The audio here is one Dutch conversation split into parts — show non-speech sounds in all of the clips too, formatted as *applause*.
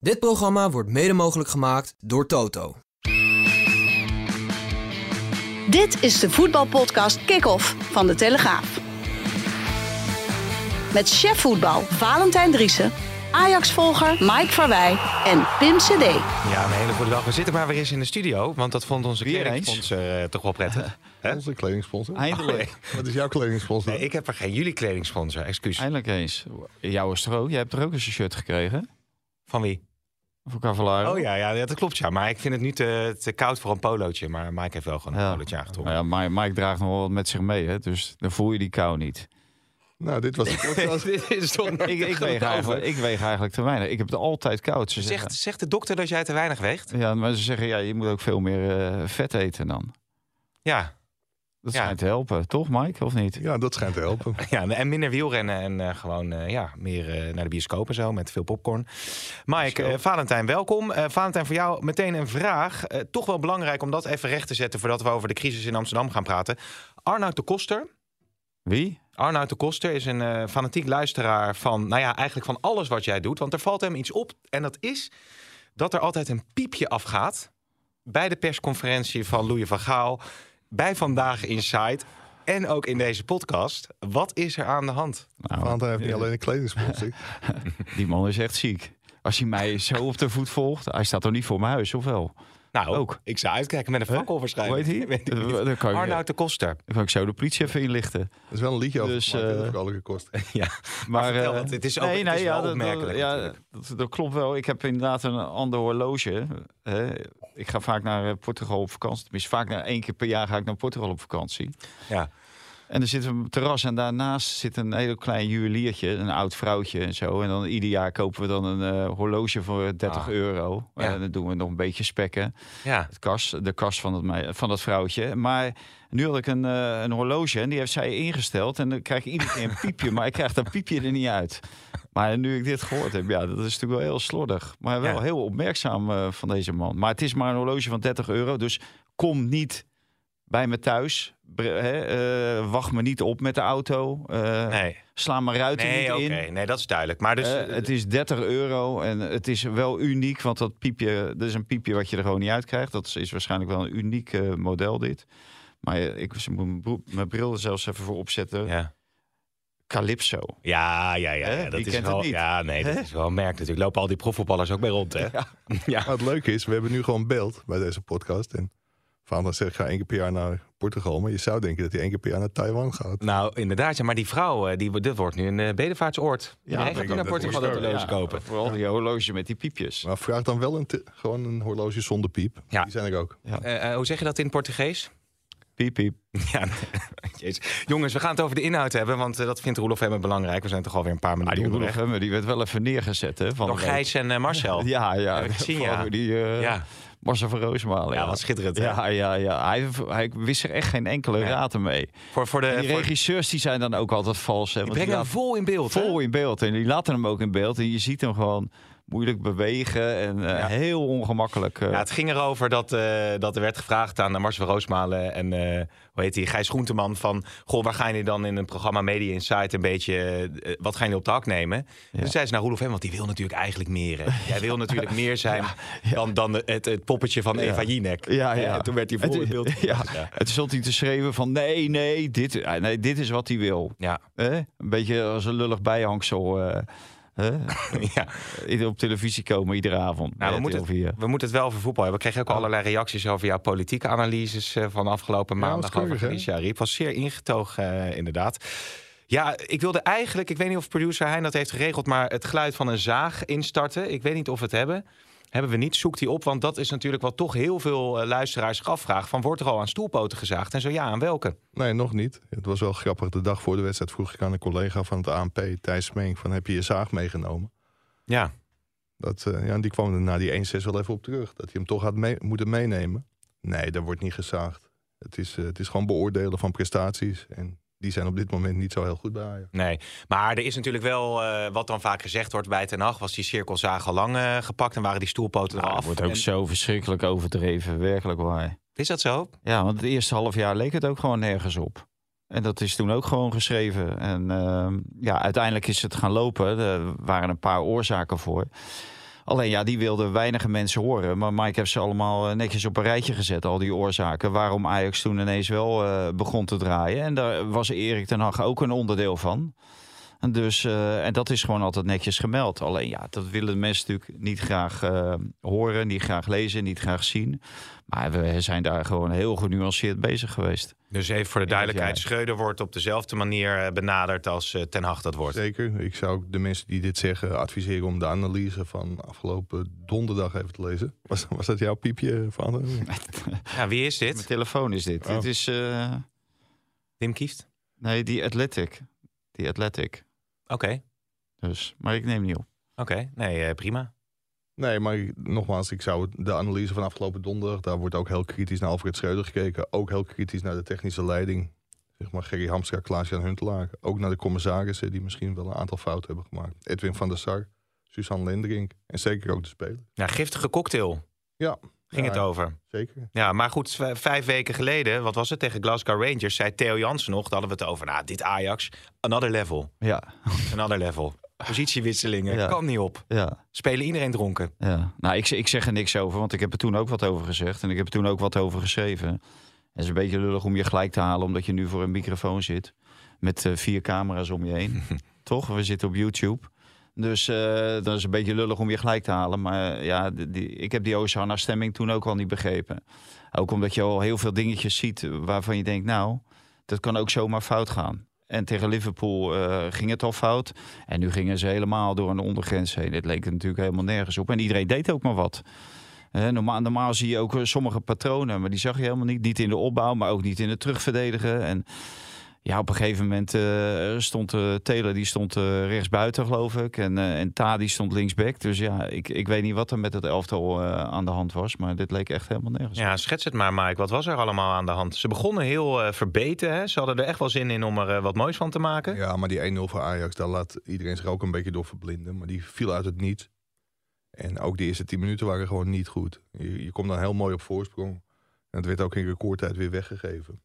Dit programma wordt mede mogelijk gemaakt door Toto. Dit is de voetbalpodcast Kick-Off van De Telegraaf. Met chef voetbal Valentijn Driessen, Ajax-volger Mike Verwij en Pim CD. Ja, een hele goede dag. We zitten maar weer eens in de studio, want dat vond onze Weer kledingsponsor uh, toch wel prettig. *laughs* Hè? Onze kledingsponsor. Eindelijk. Wat is jouw kledingsponsor? Nee, ik heb er geen jullie kledingsponsor, excuus. Eindelijk eens. Jouw stro, jij hebt er ook eens een shirt gekregen. Van wie? Voor Cavallaro. Oh ja, ja, dat klopt ja. Maar ik vind het nu te, te koud voor een polootje. Maar Mike heeft wel gewoon een Ja. polootje aangetrokken. Nou ja, Mike, Mike draagt nog wel wat met zich mee, hè? dus dan voel je die kou niet. Nou, dit was. *laughs* Dit is toch *laughs* Ik, ik, weeg eigenlijk, ik weeg eigenlijk te weinig. Ik heb het altijd koud. Ze zeggen, Zegt, zegt de dokter dat jij te weinig weegt? ja, maar ze zeggen, ja, je moet ook veel meer eh, vet eten dan. Ja. Dat Ja. schijnt te helpen, toch Mike? Of niet? Ja, dat schijnt te helpen. *laughs* ja, en minder wielrennen en eh, gewoon eh, ja, meer eh, naar de bioscoop en zo met veel popcorn. Mike, eh, Valentijn, welkom. Eh, Valentijn, voor jou meteen een vraag. Eh, toch wel belangrijk om dat even recht te zetten voordat we over de crisis in Amsterdam gaan praten. Arnoud de Koster, Wie? Arnoud de Koster is een eh, fanatiek luisteraar van, nou ja, eigenlijk van alles wat jij doet. Want er valt hem iets op en dat is dat er altijd een piepje afgaat bij de persconferentie van Louis van Gaal, bij Vandaag Inside en ook in deze podcast. Wat is er aan de hand? Nou, Want hij heeft niet alleen een kledingsponsor. *laughs* die man is echt ziek. Als hij mij zo op de voet volgt, hij staat toch niet voor mijn huis, of wel? Nou, Ook. ik zou uitkijken met een fakkel Hoe waarschijnlijk. heet hij? *laughs* Arnoud de Koster. dan kan ik zo de politie even inlichten. Dat is wel een liedje over Dus, gemaakt, eh, alle kosten. *laughs* Ja, Maar, vertel, eh, want het is ook- het is wel dat- opmerkelijk Ja, dat klopt wel. Ik heb inderdaad een ander horloge. Hè. Ik ga vaak naar eh, Portugal op vakantie. Tenminste, vaak naar één keer per jaar ga ik naar Portugal op vakantie. ja. En er zit een terras en daarnaast zit een heel klein juweliertje, een oud vrouwtje en zo. En dan ieder jaar kopen we dan een eh, horloge voor 30 Ah. euro. Ja. En dan doen we nog een beetje spekken. ja. Het kast, de kast van, mei- van dat vrouwtje. Maar nu had ik een, eh, een horloge en die heeft zij ingesteld. En dan krijg ik iedere keer een piepje, maar ik krijg dat piepje er niet uit. Maar nu ik dit gehoord heb, ja, dat is natuurlijk wel heel slordig. Maar wel Ja. heel opmerkzaam eh, van deze man. Maar het is maar een horloge van 30 euro, dus kom niet bij me thuis. Eh, wacht me niet op met de auto. Eh, Nee, Sla mijn ruiten nee niet in. Nee, dat is duidelijk. Maar dus, het is 30 euro en het is wel uniek, want dat piepje, dat is een piepje wat je er gewoon niet uit krijgt. Dat is, is waarschijnlijk wel een uniek model dit. Maar ik broek- mijn bril er zelfs even voor opzetten. ja. Calypso. Ja, ja, ja. Dat Wie is kent het wel, niet? Ja, nee, dat is wel een merk natuurlijk. Lopen al die profvoetballers ook bij rond, hè? *laughs* Ja. *laughs* Maar het leuke is, we hebben nu gewoon beeld bij deze podcast. En Vader zegt, ga één keer per jaar naar Portugal. Maar je zou denken dat hij één keer per jaar naar Taiwan gaat. Nou, inderdaad. Ja, maar die vrouw, eh, die, dit wordt nu een uh, bedevaartsoord. Ja, hij ik gaat nu naar Portugal dat horloge Ja, kopen. Vooral die horloge met die piepjes. Maar vraag dan wel een gewoon een horloge zonder piep. Ja. Die zijn er ook. Eh, eh, hoe zeg je dat in het Portugees? Piep, piep. *laughs* Ja. *laughs* Jezus. Jongens, we gaan het over de inhoud hebben, want eh, dat vindt Roelof Hemmen belangrijk. We zijn toch alweer een paar Ah, minuten die onderweg. Roelof Hemmer, die werd wel even neergezet. Hè, van Door. Gijs en eh, Marcel. *laughs* Ja, ja. Gezien, ja. Die, eh, ja. Marcel van Roosmalen. Ja, wat schitterend, hè? Ja, ja, ja. Hij, hij wist er echt geen enkele raad mee. Voor, voor de, En die voor, regisseurs die zijn dan ook altijd vals. Hè, die die brengen hem vol in beeld. hè? vol in beeld. En die laten hem ook in beeld. En je ziet hem gewoon moeilijk bewegen. En eh, Ja. heel ongemakkelijk. eh. Ja, het ging erover dat, eh, dat er werd gevraagd aan Marcel van Roosmalen en hoe heet die, Gijs Groenteman van... Goh, waar ga je dan in een programma Media Insight een beetje... wat ga je op de hak nemen? Ja. Toen zei ze naar Roelof Hemmen, want die wil natuurlijk eigenlijk meer. hè. Jij wil natuurlijk meer *laughs* zijn dan, dan het, het poppetje van Eva Jinek. Ja, ja. En toen werd hij vol Het- beeld. *laughs* Ja, Ja. het stond hij te schreeuwen van nee, nee, dit, nee, dit is wat hij wil. Ja. Een beetje als een lullig bijhangsel. *laughs* ja. Op televisie komen iedere avond. Nou, we, moeten RTL 4. het, we moeten het wel over voetbal hebben. We kregen ook allerlei reacties over jouw politieke analyses eh, van afgelopen Ja, maandag. was over? Alicia Riep. Was zeer ingetogen, eh, inderdaad. Ja, ik wilde eigenlijk, ik weet niet of producer Hein dat heeft geregeld, maar het geluid van een zaag instarten. Ik weet niet of we het hebben. Hebben we niet, zoek die op, want dat is natuurlijk wat toch heel veel eh, luisteraars zich afvragen. Van wordt er al aan stoelpoten gezaagd? En zo ja, aan welke? Nee, nog niet. Het was wel grappig. De dag voor de wedstrijd vroeg ik aan een collega van het ANP, Thijs Smeenk, van heb je je zaag meegenomen? Ja, Dat, eh, ja, en die kwam er na die 1-6 wel even op terug. Dat hij hem toch had mee, moeten meenemen. Nee, daar wordt niet gezaagd. Het is, eh, het is gewoon beoordelen van prestaties. En die zijn op dit moment niet zo heel goed bij Ajax. nee. Maar er is natuurlijk wel, eh, wat dan vaak gezegd wordt bij Ten Hag, was die cirkelzaag al lang eh, gepakt en waren die stoelpoten eraf. het wordt ook En- zo verschrikkelijk overdreven, werkelijk waar. Is dat zo? Ja, want het eerste half jaar leek het ook gewoon nergens op. En dat is toen ook gewoon geschreven. En ehm, ja, uiteindelijk is het gaan lopen. Er waren een paar oorzaken voor. Alleen ja, die wilden weinige mensen horen. Maar Mike heeft ze allemaal eh, netjes op een rijtje gezet, al die oorzaken. Waarom Ajax toen ineens wel eh, begon te draaien. En daar was Erik ten Hag ook een onderdeel van. En, dus, eh, en dat is gewoon altijd netjes gemeld. Alleen ja, dat willen mensen natuurlijk niet graag eh, horen, niet graag lezen, niet graag zien. Maar we zijn daar gewoon heel genuanceerd bezig geweest. Dus even voor de duidelijkheid. Schreuder wordt op dezelfde manier eh, benaderd als Ten Hag dat wordt. Zeker. Ik zou ook de mensen die dit zeggen adviseren om de analyse van afgelopen donderdag even te lezen. Was, was dat jouw piepje, Vader? *laughs* Ja, wie is Mijn dit? telefoon is dit. Oh. Dit is, eh, Wim Kieft? nee, die Athletic. Die Athletic. Oké, Dus, maar ik neem niet op. oké. Nee, eh, prima. Nee, maar ik- nogmaals, ik zou de analyse van afgelopen donderdag, daar wordt ook heel kritisch naar Alfred Schreuder gekeken. Ook heel kritisch naar de technische leiding. Zeg maar Gerry Hamstra, Klaas-Jan Huntelaar. Ook naar de commissarissen die misschien wel een aantal fouten hebben gemaakt. Edwin van der Sar, Suzanne Lenderink en zeker ook de speler. Ja, giftige cocktail Ja, ging Ja, het over. zeker. Ja, maar goed, vijf weken geleden, wat was het, tegen Glasgow Rangers, zei Theo Jansen nog, daar hadden we het over, nou, dit Ajax, another level, Ja, another level. Positiewisselingen, Ja. kan niet op. ja. Spelen iedereen dronken. Ja, nou, ik, ik zeg er niks over, want ik heb er toen ook wat over gezegd. En ik heb er toen ook wat over geschreven. Het is een beetje lullig om je gelijk te halen, omdat je nu voor een microfoon zit. Met eh, vier camera's om je heen. *laughs* Toch? We zitten op YouTube. Dus eh, dat is een beetje lullig om je gelijk te halen. Maar eh, ja, die, ik heb die Osana-stemming toen ook al niet begrepen. Ook omdat je al heel veel dingetjes ziet waarvan je denkt, nou, dat kan ook zomaar fout gaan. En tegen Liverpool eh, ging het al fout. En nu gingen ze helemaal door een ondergrens heen. Dit leek natuurlijk helemaal nergens op. En iedereen deed ook maar wat. Normaal, normaal zie je ook sommige patronen, maar die zag je helemaal niet. Niet in de opbouw, maar ook niet in het terugverdedigen. En ja, op een gegeven moment eh, stond uh, Taylor die stond uh, rechtsbuiten, geloof ik. En, uh, en Ta die stond linksback. Dus ja, ik, ik weet niet wat er met het elftal uh, aan de hand was. Maar dit leek echt helemaal nergens. Ja, schets het maar, Mike. Wat was er allemaal aan de hand? Ze begonnen heel uh, verbeten. Hè? Ze hadden er echt wel zin in om er uh, wat moois van te maken. Ja, maar die 1-0 voor Ajax, daar laat iedereen zich ook een beetje door verblinden. Maar die viel uit het niet. En ook de eerste 10 minuten waren gewoon niet goed. Je, je komt dan heel mooi op voorsprong. En het werd ook in recordtijd weer weggegeven.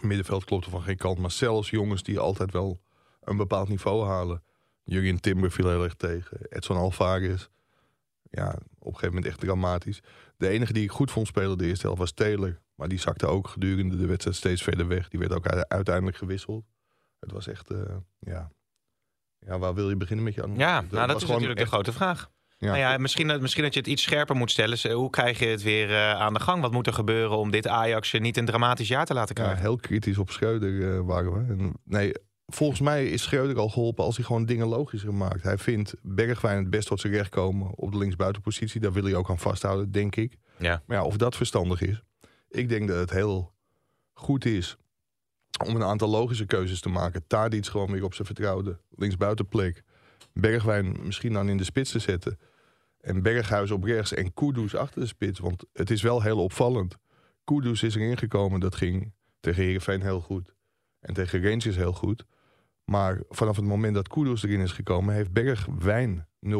Middenveld klopte van geen kant. Maar zelfs jongens die altijd wel een bepaald niveau halen. Jurgen Timber viel heel erg tegen. Edson Alvarez. Ja, op een gegeven moment echt dramatisch. De enige die ik goed vond spelen de eerste helft was Taylor. Maar die zakte ook gedurende de wedstrijd steeds verder weg. Die werd ook uiteindelijk gewisseld. Het was echt, uh, ja... Ja, waar wil je beginnen met je analyse? Ja, nou, dat is natuurlijk echt... de grote vraag. Ja. Nou ja, misschien, misschien dat je het iets scherper moet stellen. Hoe krijg je het weer uh, aan de gang? Wat moet er gebeuren om dit Ajax niet een dramatisch jaar te laten krijgen? Ja, heel kritisch op Schreuder uh, waren we. En, nee, volgens mij is Schreuder al geholpen als hij gewoon dingen logischer maakt. Hij vindt Bergwijn het best tot zijn recht komen op de linksbuitenpositie. Daar wil hij ook aan vasthouden, denk ik. Ja. Maar ja, of dat verstandig is. Ik denk dat het heel goed is om een aantal logische keuzes te maken. Tadic gewoon weer op zijn vertrouwde linksbuitenplek. Bergwijn misschien dan in de spits te zetten. En Berghuis op rechts en Kudus achter de spits. Want het is wel heel opvallend. Kudus is erin gekomen. Dat ging tegen Heerenveen heel goed. En tegen Rangers heel goed. Maar vanaf het moment dat Kudus erin is gekomen... heeft Bergwijn 0,0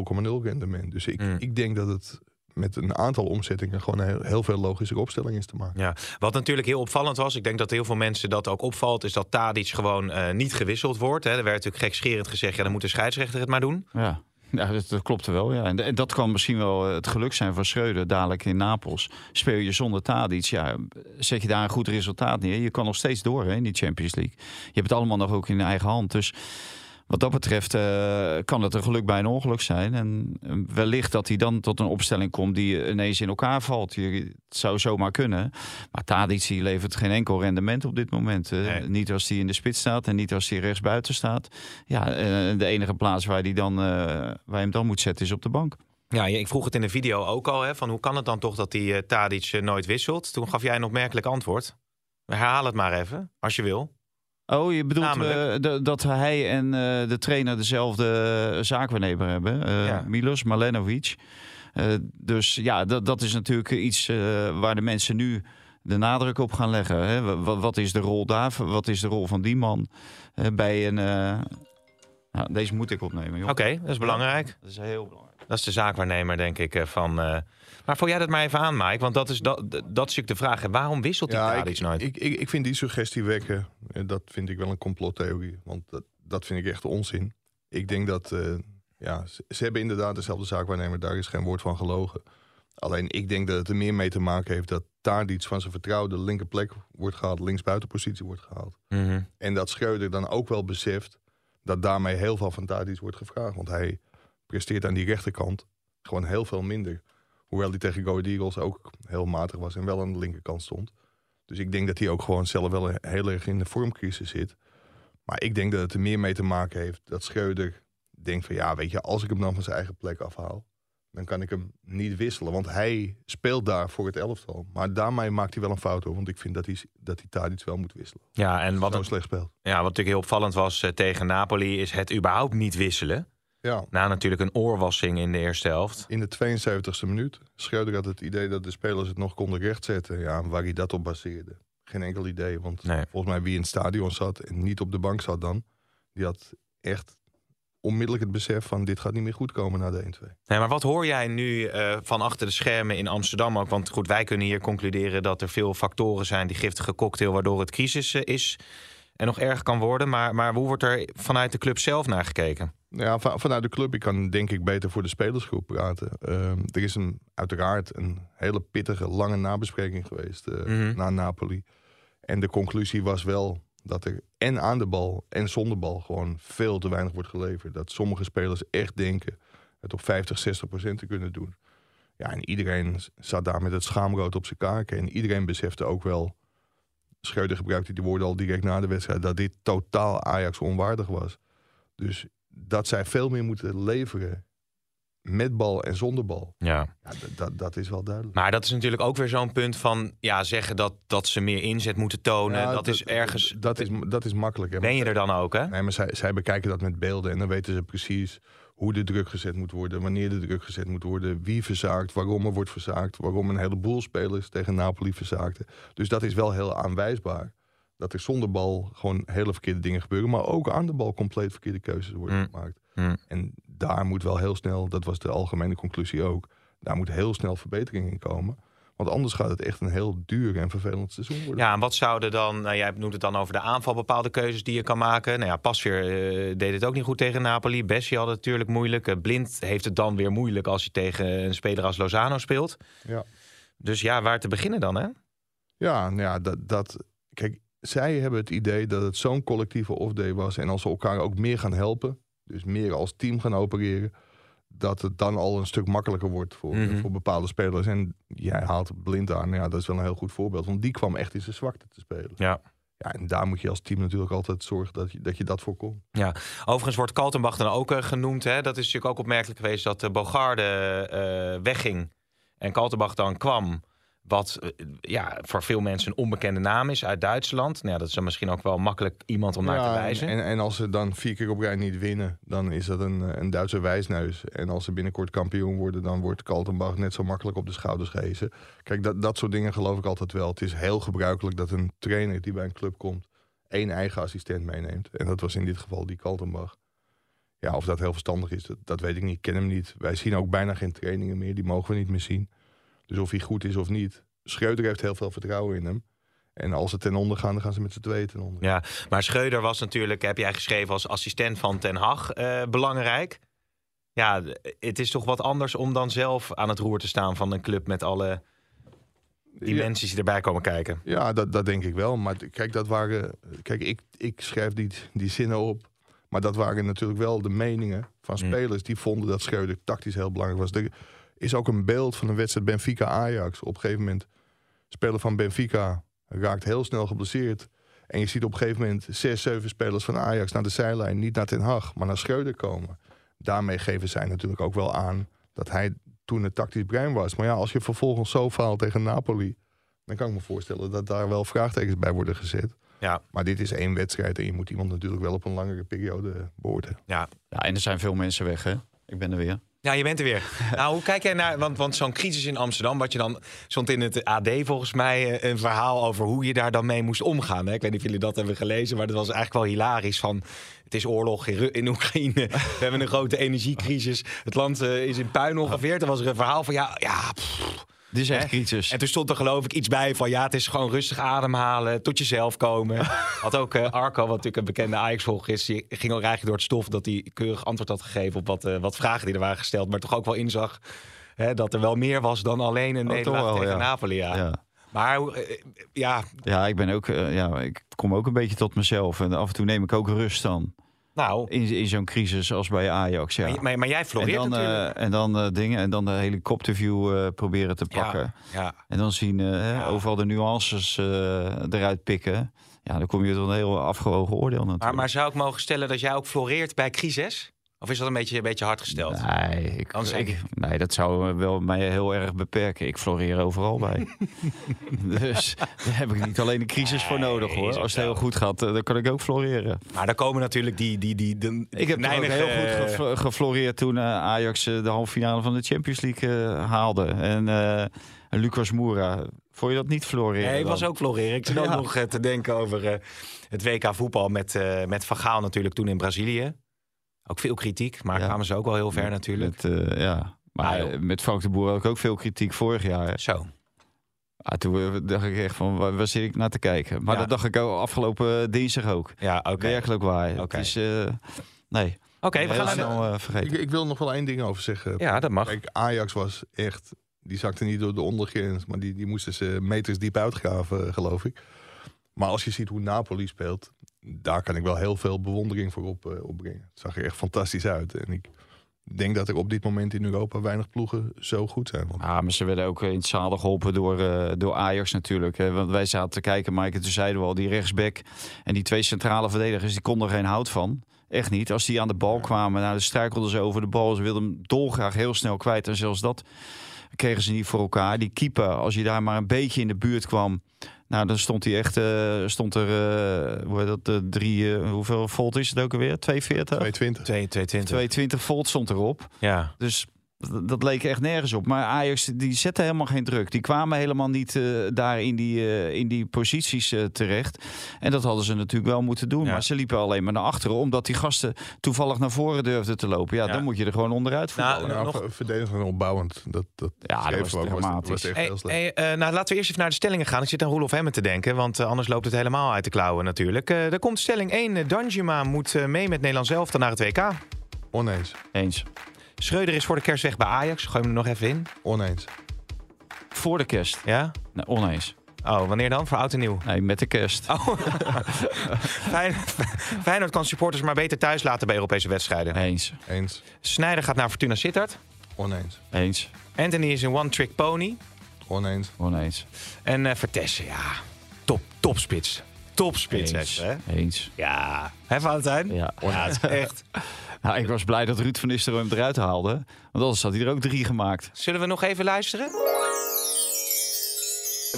rendement. Dus ik, Mm. ik denk dat het met een aantal omzettingen... gewoon een heel, heel veel logische opstelling is te maken. Ja, wat natuurlijk heel opvallend was, ik denk dat heel veel mensen dat ook opvalt, is dat Tadic gewoon uh, niet gewisseld wordt. Hè. Er werd natuurlijk gekscherend gezegd, ja, dan moet de scheidsrechter het maar doen. Ja. Ja, dat, klopte wel. Ja. En, en, dat kan misschien wel het geluk zijn van Schreuder dadelijk in Napels. Speel je zonder Tadic, ja, zet je daar een goed resultaat neer. Je kan nog steeds door hè, in die Champions League. Je hebt het allemaal nog ook in eigen hand. Dus wat dat betreft uh, kan het een geluk bij een ongeluk zijn. En wellicht dat hij dan tot een opstelling komt die ineens in elkaar valt. Je, het zou zomaar kunnen. Maar Tadic levert geen enkel rendement op dit moment. Uh, nee. Niet als hij in de spits staat en niet als hij rechtsbuiten staat. Ja, uh, de enige plaats waar hij dan, waar je hem dan moet zetten is op de bank. Ja, ik vroeg het in de video ook al. Hè, van hoe kan het dan toch dat die Tadic nooit wisselt? Toen gaf jij een opmerkelijk antwoord. Herhaal het maar even, als je wil. Oh, je bedoelt uh, dat hij en uh, de trainer dezelfde zaakwaarnemer hebben. Uh, ja. Milos Malenovic. dus ja, dat, dat is natuurlijk iets waar de mensen nu de nadruk op gaan leggen. Hè? Wat, wat, is de rol daar? Wat is de rol van die man bij een... Nou, deze moet ik opnemen. Oké, okay, dat is belangrijk. Dat is heel belangrijk. Dat is de zaakwaarnemer, denk ik, van... Maar vul jij dat maar even aan, Mike? Want dat is, dat, dat is natuurlijk de vraag. Waarom wisselt die ja, Tadic ik, nooit? Ik, ik, ik vind die suggestie wekken. Dat vind ik wel een complottheorie. Want dat, dat vind ik echt onzin. Ik denk dat uh, Ja, ze, ze hebben inderdaad dezelfde zaakwaarnemer. Daar is geen woord van gelogen. Alleen ik denk dat het er meer mee te maken heeft dat Tadic van zijn vertrouwde linkerplek wordt gehaald, linksbuitenpositie wordt gehaald. Mhm. En dat Schreuder dan ook wel beseft dat daarmee heel veel van Tadic wordt gevraagd. Want hij presteert aan die rechterkant gewoon heel veel minder. Hoewel hij tegen Go Eagles ook heel matig was en wel aan de linkerkant stond. Dus ik denk dat hij ook gewoon zelf wel heel erg in de vormcrisis zit. Maar ik denk dat het er meer mee te maken heeft dat Schreuder denkt van ja, weet je, als ik hem dan van zijn eigen plek afhaal, dan kan ik hem niet wisselen. Want hij speelt daar voor het elftal. Maar daarmee maakt hij wel een fout hoor. Want ik vind dat hij, dat hij Tadic wel moet wisselen. Ja, en wat, Zo slecht speelt. ja, wat natuurlijk heel opvallend was eh, tegen Napoli... is het überhaupt niet wisselen. Ja, Na natuurlijk een oorwassing in de eerste helft. in de 72e minuut. Schreuder had het idee dat de spelers het nog konden rechtzetten. Ja, waar hij dat op baseerde. Geen enkel idee. Want Nee. volgens mij wie in het stadion zat en niet op de bank zat dan... die had echt onmiddellijk het besef van dit gaat niet meer goed komen na de 1-2. Nee, maar wat hoor jij nu eh, van achter de schermen in Amsterdam ook? Want goed, wij kunnen hier concluderen dat er veel factoren zijn... die giftige cocktail waardoor het crisis eh, is en nog erger kan worden. Maar, maar hoe wordt er vanuit de club zelf naar gekeken? Ja, va- vanuit de club, ik kan denk ik beter voor de spelersgroep praten. Ehm, er is een, uiteraard een hele pittige, lange nabespreking geweest eh, Mhm. na Napoli. En de conclusie was wel dat er en aan de bal en zonder bal gewoon veel te weinig wordt geleverd. Dat sommige spelers echt denken het op 50, 60 procent te kunnen doen. Ja, en iedereen zat daar met het schaamrood op zijn kaken. En iedereen besefte ook wel, Schreuder gebruikte die woorden al direct na de wedstrijd, dat dit totaal Ajax onwaardig was. Dus dat zij veel meer moeten leveren met bal en zonder bal. Ja. Ja, dat, dat is wel duidelijk. Maar dat is natuurlijk ook weer zo'n punt van... ja, zeggen dat, dat ze meer inzet moeten tonen. Ja, dat is ergens... Dat is, dat is makkelijk. Hè? Ben je er dan ook, hè? Nee, maar zij, zij bekijken dat met beelden en dan weten ze precies hoe de druk gezet moet worden, wanneer de druk gezet moet worden, wie verzaakt, waarom er wordt verzaakt, waarom een heleboel spelers tegen Napoli verzaakten. Dus dat is wel heel aanwijsbaar. Dat er zonder bal gewoon hele verkeerde dingen gebeuren, maar ook aan de bal compleet verkeerde keuzes worden Mm. gemaakt. Mm. En daar moet wel heel snel, dat was de algemene conclusie ook, daar moet heel snel verbetering in komen. Want anders gaat het echt een heel duur en vervelend seizoen worden. Ja, en wat zouden dan... Nou, jij noemt het dan over de aanval, bepaalde keuzes die je kan maken. Nou ja, Pasveer eh, deed het ook niet goed tegen Napoli. Bessie had het natuurlijk moeilijk. Eh, Blind heeft het dan weer moeilijk als hij tegen een speler als Lozano speelt. Ja. Dus ja, waar te beginnen dan, hè? Ja, nou ja, dat, dat. Kijk, zij hebben het idee dat het zo'n collectieve off-day was. En als ze elkaar ook meer gaan helpen, dus meer als team gaan opereren, dat het dan al een stuk makkelijker wordt voor, Mhm. voor bepaalde spelers. En jij haalt blind aan, ja, dat is wel een heel goed voorbeeld. Want die kwam echt in zijn zwakte te spelen. Ja. Ja, en daar moet je als team natuurlijk altijd zorgen dat je dat, je dat voorkomt. Overigens wordt Kaltenbach dan ook eh, genoemd. Hè? Dat is natuurlijk ook opmerkelijk geweest dat de Bogarde eh, wegging en Kaltenbach dan kwam. Wat eh, ja, voor veel mensen een onbekende naam is uit Duitsland. Nou, ja, dat is dan misschien ook wel makkelijk iemand om naar te wijzen. En, en als ze dan vier keer op rij niet winnen, dan is dat een, een Duitse wijsneus. En als ze binnenkort kampioen worden, dan wordt Kaltenbach net zo makkelijk op de schouders gehezen. Kijk, dat, dat soort dingen geloof ik altijd wel. Het is heel gebruikelijk dat een trainer die bij een club komt, één eigen assistent meeneemt. En dat was in dit geval die Kaltenbach. Ja, of dat heel verstandig is, dat, dat weet ik niet. Ik ken hem niet. Wij zien ook bijna geen trainingen meer. Die mogen we niet meer zien. Dus of hij goed is of niet. Schreuder heeft heel veel vertrouwen in hem. En als ze ten onder gaan, dan gaan ze met z'n tweeën ten onder. Ja, maar Schreuder was natuurlijk, heb jij geschreven, als assistent van Ten Hag eh, belangrijk. Ja, het is toch wat anders om dan zelf aan het roer te staan van een club met alle dimensies die erbij komen kijken. Ja, dat, dat denk ik wel. Maar kijk, dat waren. Kijk, ik, ik schrijf die, die zinnen op. Maar dat waren natuurlijk wel de meningen van Mm. spelers die vonden dat Schreuder tactisch heel belangrijk was. Is ook een beeld van een wedstrijd Benfica-Ajax. Op een gegeven moment, speler van Benfica raakt heel snel geblesseerd. En je ziet op een gegeven moment zes, zeven spelers van Ajax naar de zijlijn. Niet naar Ten Hag, maar naar Schreuder komen. Daarmee geven zij natuurlijk ook wel aan dat hij toen het tactisch brein was. Maar ja, als je vervolgens zo faalt tegen Napoli... dan kan ik me voorstellen dat daar wel vraagtekens bij worden gezet. Ja, Maar dit is één wedstrijd en je moet iemand natuurlijk wel op een langere periode beoordelen. ja. Ja, en er zijn veel mensen weg, hè? Ik ben er weer. Ja, je bent er weer. *laughs* nou, hoe kijk jij naar, want, want zo'n crisis in Amsterdam, wat je dan stond in het AD volgens mij eh, een verhaal over hoe je daar dan mee moest omgaan. Hè? Ik weet niet of jullie dat hebben gelezen, maar dat was eigenlijk wel hilarisch van, het is oorlog in, in Oekraïne, *laughs* we hebben een grote energiecrisis, het land eh, is in puin ongeveer. Toen was er een verhaal van, ja, ja, pff, Dit is echt crisis. En toen stond er geloof ik iets bij van ja, het is gewoon rustig ademhalen, tot jezelf komen. *laughs* Had ook eh, Arco, wat natuurlijk een bekende Ajax-volger is, die ging al eigenlijk door het stof dat hij keurig antwoord had gegeven op wat, eh, wat vragen die er waren gesteld. Maar toch ook wel inzag hè, dat er wel meer was dan alleen een Oh, nederlaag wel, tegen ja. Napoli. Ja. ja. Maar eh, ja, ja, ik ben ook, ja, ik kom ook een beetje tot mezelf. En af en toe neem ik ook rust dan. Nou, In, in zo'n crisis als bij Ajax. Ja. maar, maar, maar jij en floreert dan, natuurlijk. eh, en dan eh, dingen. En dan de helikopterview eh, proberen te pakken. ja, ja. En dan zien hè, overal de nuances eruit pikken. Ja, dan kom je tot een heel afgewogen oordeel natuurlijk. Maar, maar zou ik mogen stellen dat jij ook floreert bij crisis? Of is dat een beetje, een beetje hard gesteld? Nee, ik, nee, dat zou wel mij heel erg beperken. Ik floreer overal bij. *laughs* dus daar heb ik niet alleen een crisis voor nodig hoor. Als het heel goed gaat, eh, dan kan ik ook floreren. Maar dan komen natuurlijk die... die, die, de, Ik heb neinige- heel goed geflo- gefloreerd toen eh, Ajax eh, de halve finale van de Champions League haalde. En Lucas Moura, vond je dat niet floreren? Nee, ik was ook floreren. Ik zit ook nog te denken over het WK voetbal met, met Van Gaal natuurlijk toen in Brazilië. Ook veel kritiek, maar Ja. kwamen ze ook wel heel ver natuurlijk. Met, eh, ja. Maar Ah, joh. met Frank de Boer had ik ook veel kritiek vorig jaar. Zo. Ah, toen eh, dacht ik echt van, waar, waar zit ik naar te kijken? Maar Ja. dat dacht ik ook afgelopen dinsdag ook. Ja, oké. Werkelijk waar. Oké. Eh, nee. Oké, we gaan snel eh, Ik, vergeten. ik wil nog wel één ding over zeggen. Ja, dat mag. Kijk, Ajax was echt... Die zakte niet door de ondergrens, maar die, die moesten ze meters diep uitgraven, geloof ik. Maar als je ziet hoe Napoli speelt, daar kan ik wel heel veel bewondering voor op, eh, opbrengen. Het zag er echt fantastisch uit. En ik denk dat er op dit moment in Europa weinig ploegen zo goed zijn. Want Ah, maar ze werden ook in het zadel geholpen door, eh, door Ajax natuurlijk. Hè. Want wij zaten te kijken, Mike, en toen zeiden we al, die rechtsback en die twee centrale verdedigers, die konden er geen hout van. Echt niet. Als die aan de bal kwamen, nou, dan struikelden ze over de bal. Ze wilden hem dolgraag heel snel kwijt. En zelfs dat kregen ze niet voor elkaar. Die keeper, als je daar maar een beetje in de buurt kwam, nou, dan stond hij echt, eh, stond er, eh, hoe heet dat, de drie, eh, hoeveel volt is het ook alweer? 240? 220. 220. 220 volt stond erop. Ja. Dus dat leek echt nergens op. Maar Ajax die zette helemaal geen druk. Die kwamen helemaal niet eh, daar in die, eh, in die posities eh, terecht. En dat hadden ze natuurlijk wel moeten doen. Ja. Maar ze liepen alleen maar naar achteren. Omdat die gasten toevallig naar voren durfden te lopen. Ja, Ja. dan moet je er gewoon onderuit Nou, voetballen. Ja, nog- verdedigend en opbouwend. Dat, dat Ja, dat was dramatisch. was echt Hey, heel slecht. hey, eh, nou, laten we eerst even naar de stellingen gaan. Ik zit aan Roelof Hemmen te denken, want anders loopt het helemaal uit de klauwen natuurlijk. Eh er komt stelling 1. eh, Danjuma moet eh, mee met Nederland zelf dan naar het WK. Oneens. Eens. Schreuder is voor de kerst weg bij Ajax. Gooi hem er nog even in. Oneens. Voor de kerst. Ja? Nee, oneens. Oh, wanneer dan? Voor oud en nieuw. Nee, met de kerst. Oh. *laughs* Fijn, Feyenoord kan supporters maar beter thuis laten bij Europese wedstrijden. Eens. Eens. Snijder gaat naar Fortuna Sittard. Oneens. Eens. Anthony is een one-trick pony. Oneens. Oneens. En eh Vertessen, ja. Top, topspits. Topspits, Eens. hè? Eens. Ja. Hè, Valentijn? Ja. Ja, het is echt. *laughs* Nou, ik was blij dat Ruud van Nistelrooy hem eruit haalde. Want anders had hij er ook drie gemaakt. Zullen we nog even luisteren?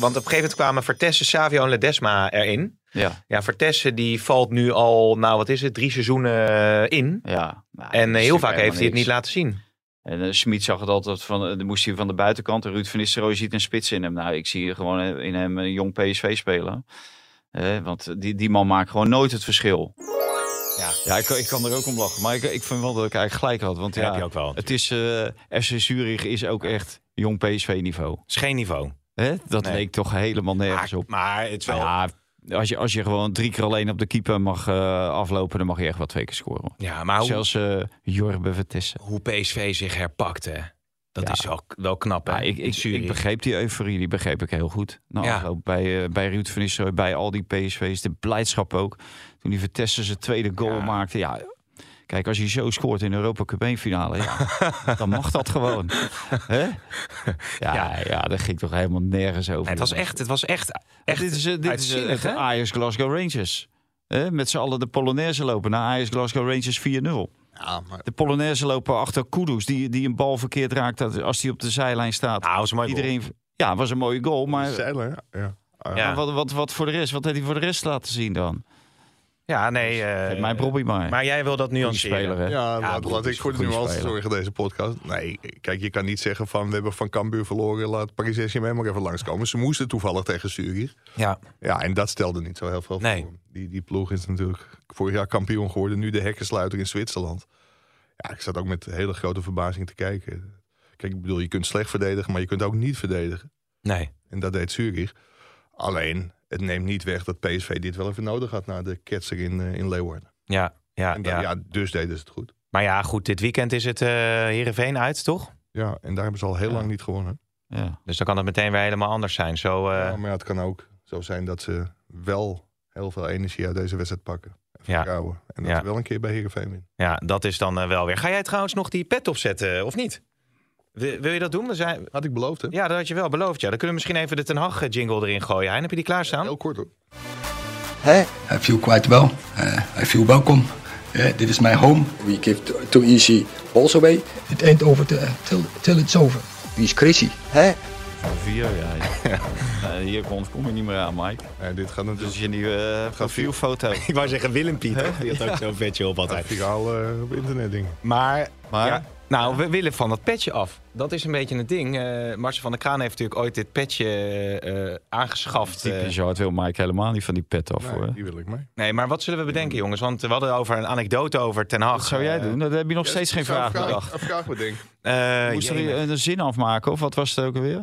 Want op een gegeven moment kwamen Vertessen, Savio en Ledesma erin. Ja. Ja, Vertessen die valt nu al, nou wat is het, drie seizoenen eh, in. Ja. Nou, En eh, heel vaak heeft hij het niet laten zien. En uh, Smit zag het altijd van, uh, moest hij van de buitenkant. En Ruud van Nistelrooy ziet een spits in hem. Nou, ik zie hier gewoon in hem een jong PSV spelen. Want die, die man maakt gewoon nooit het verschil. Ja, ja ik, ik kan er ook om lachen. Maar ik, ik vind wel dat ik eigenlijk gelijk had. Want ja, ja, heb je ook wel. het is, uh, FC Zurich is ook echt jong PSV niveau. is geen niveau. Hè? Dat Nee. leek toch helemaal nergens Maar, op. maar het is wel... Ja, als je, als je gewoon drie keer alleen op de keeper mag uh, aflopen, dan mag je echt wel twee keer scoren. Ja, maar hoe, Zelfs uh, Jorbe Vertessen. hoe PSV zich herpakt, hè? Dat Ja. is wel, wel knap, hè? Ja, ik, ik, ik begreep die euforie, die begreep ik heel goed. Nou, Ja. bij, uh, bij Ruud van Nistelrooy, bij al die PSV's, de blijdschap ook. Toen die Vertessen zijn tweede goal maakte. Ja, kijk, als je zo scoort in de Europa Cup 1 finale, ja, *laughs* dan mag dat gewoon. Hè? Ja, Ja. dat ging toch helemaal nergens over. Nee, het was echt, het was echt, echt dit is, eh, dit is eh, het? Ajax Glasgow Rangers. Hè? Met z'n allen de Polonaise lopen naar Ajax Glasgow Rangers 4-0. Ja, maar De Polonaise lopen achter Kudus, die, die een bal verkeerd raakt als hij op de zijlijn staat. Nou, was een mooi goal. Iedereen, ja, was een mooie goal, maar, Zeiler, ja. ja. Ja. maar wat, wat, wat voor de rest? Wat heeft hij voor de rest laten zien dan? Ja, nee. eh, Geef mij Bobby maar. Maar jij wil dat nuanceren. speler, hè? Ja, laat, ik voor de nuance zorgen deze podcast. Nee, kijk, je kan niet zeggen van we hebben van Cambuur verloren, laat Paris Saint-Germain maar even langskomen. Ze moesten toevallig tegen Zurich. Ja. Ja, en dat stelde niet zo heel veel Nee. voor. Die, die ploeg is natuurlijk vorig jaar kampioen geworden, nu de hekkensluiter in Zwitserland. Ja, ik zat ook met hele grote verbazing te kijken. Kijk, ik bedoel, je kunt slecht verdedigen, maar je kunt ook niet verdedigen. Nee. En dat deed Zurich. Alleen, het neemt niet weg dat PSV dit wel even nodig had na de ketser in, eh, in Leeuwarden. Ja, ja, ja. ja, dus deden ze het goed. Maar ja, goed, dit weekend is het eh Heerenveen uit, toch? Ja, en daar hebben ze al heel Ja. lang niet gewonnen. Ja. Dus dan kan het meteen weer helemaal anders zijn. Zo, eh, Ja, maar ja, het kan ook zo zijn dat ze wel heel veel energie uit deze wedstrijd pakken. En Ja. En dat Ja. ze wel een keer bij Heerenveen winnen. ja, dat is dan wel weer. Ga jij trouwens nog die pet opzetten, of niet? Wil, wil je dat doen? We zijn... Had ik beloofd, hè? Ja, dat had je wel beloofd. Ja. Dan kunnen we misschien even de Ten Hag eh, jingle erin gooien. Hein, heb je die klaarstaan? Heel kort hoor. Hey, I feel quite well. Uh, I feel welcome. Yeah, this is my home. We give too, too easy balls away. It ain't over till, till, till it's over. He's crazy. Hey. Van vier, ja. ja. *laughs* Eh, hier komt, kom je niet meer aan, Mike. Dit gaat Dus natuurlijk je nieuwe uh, profielfoto. *laughs* Ik wou zeggen Willem Piet. Die had ook zo'n vetje op altijd. viraal eh, op internet dingen. Maar, Maar? ja, nou, we willen van dat petje af. Dat is een beetje het ding. Eh Marcel van der Kraan heeft natuurlijk ooit dit petje eh, aangeschaft. Typisch, het wil Mike helemaal niet van die pet af. Nee, hoor. die wil ik mee. nee, maar wat zullen we bedenken, jongens? Want we hadden over een anekdote over Ten Hag. Wat zou jij doen? Dat heb je nog steeds geen vraag bedacht. Een vraag bedenken. Moest er jemig. een, een zin afmaken of wat was het ook alweer?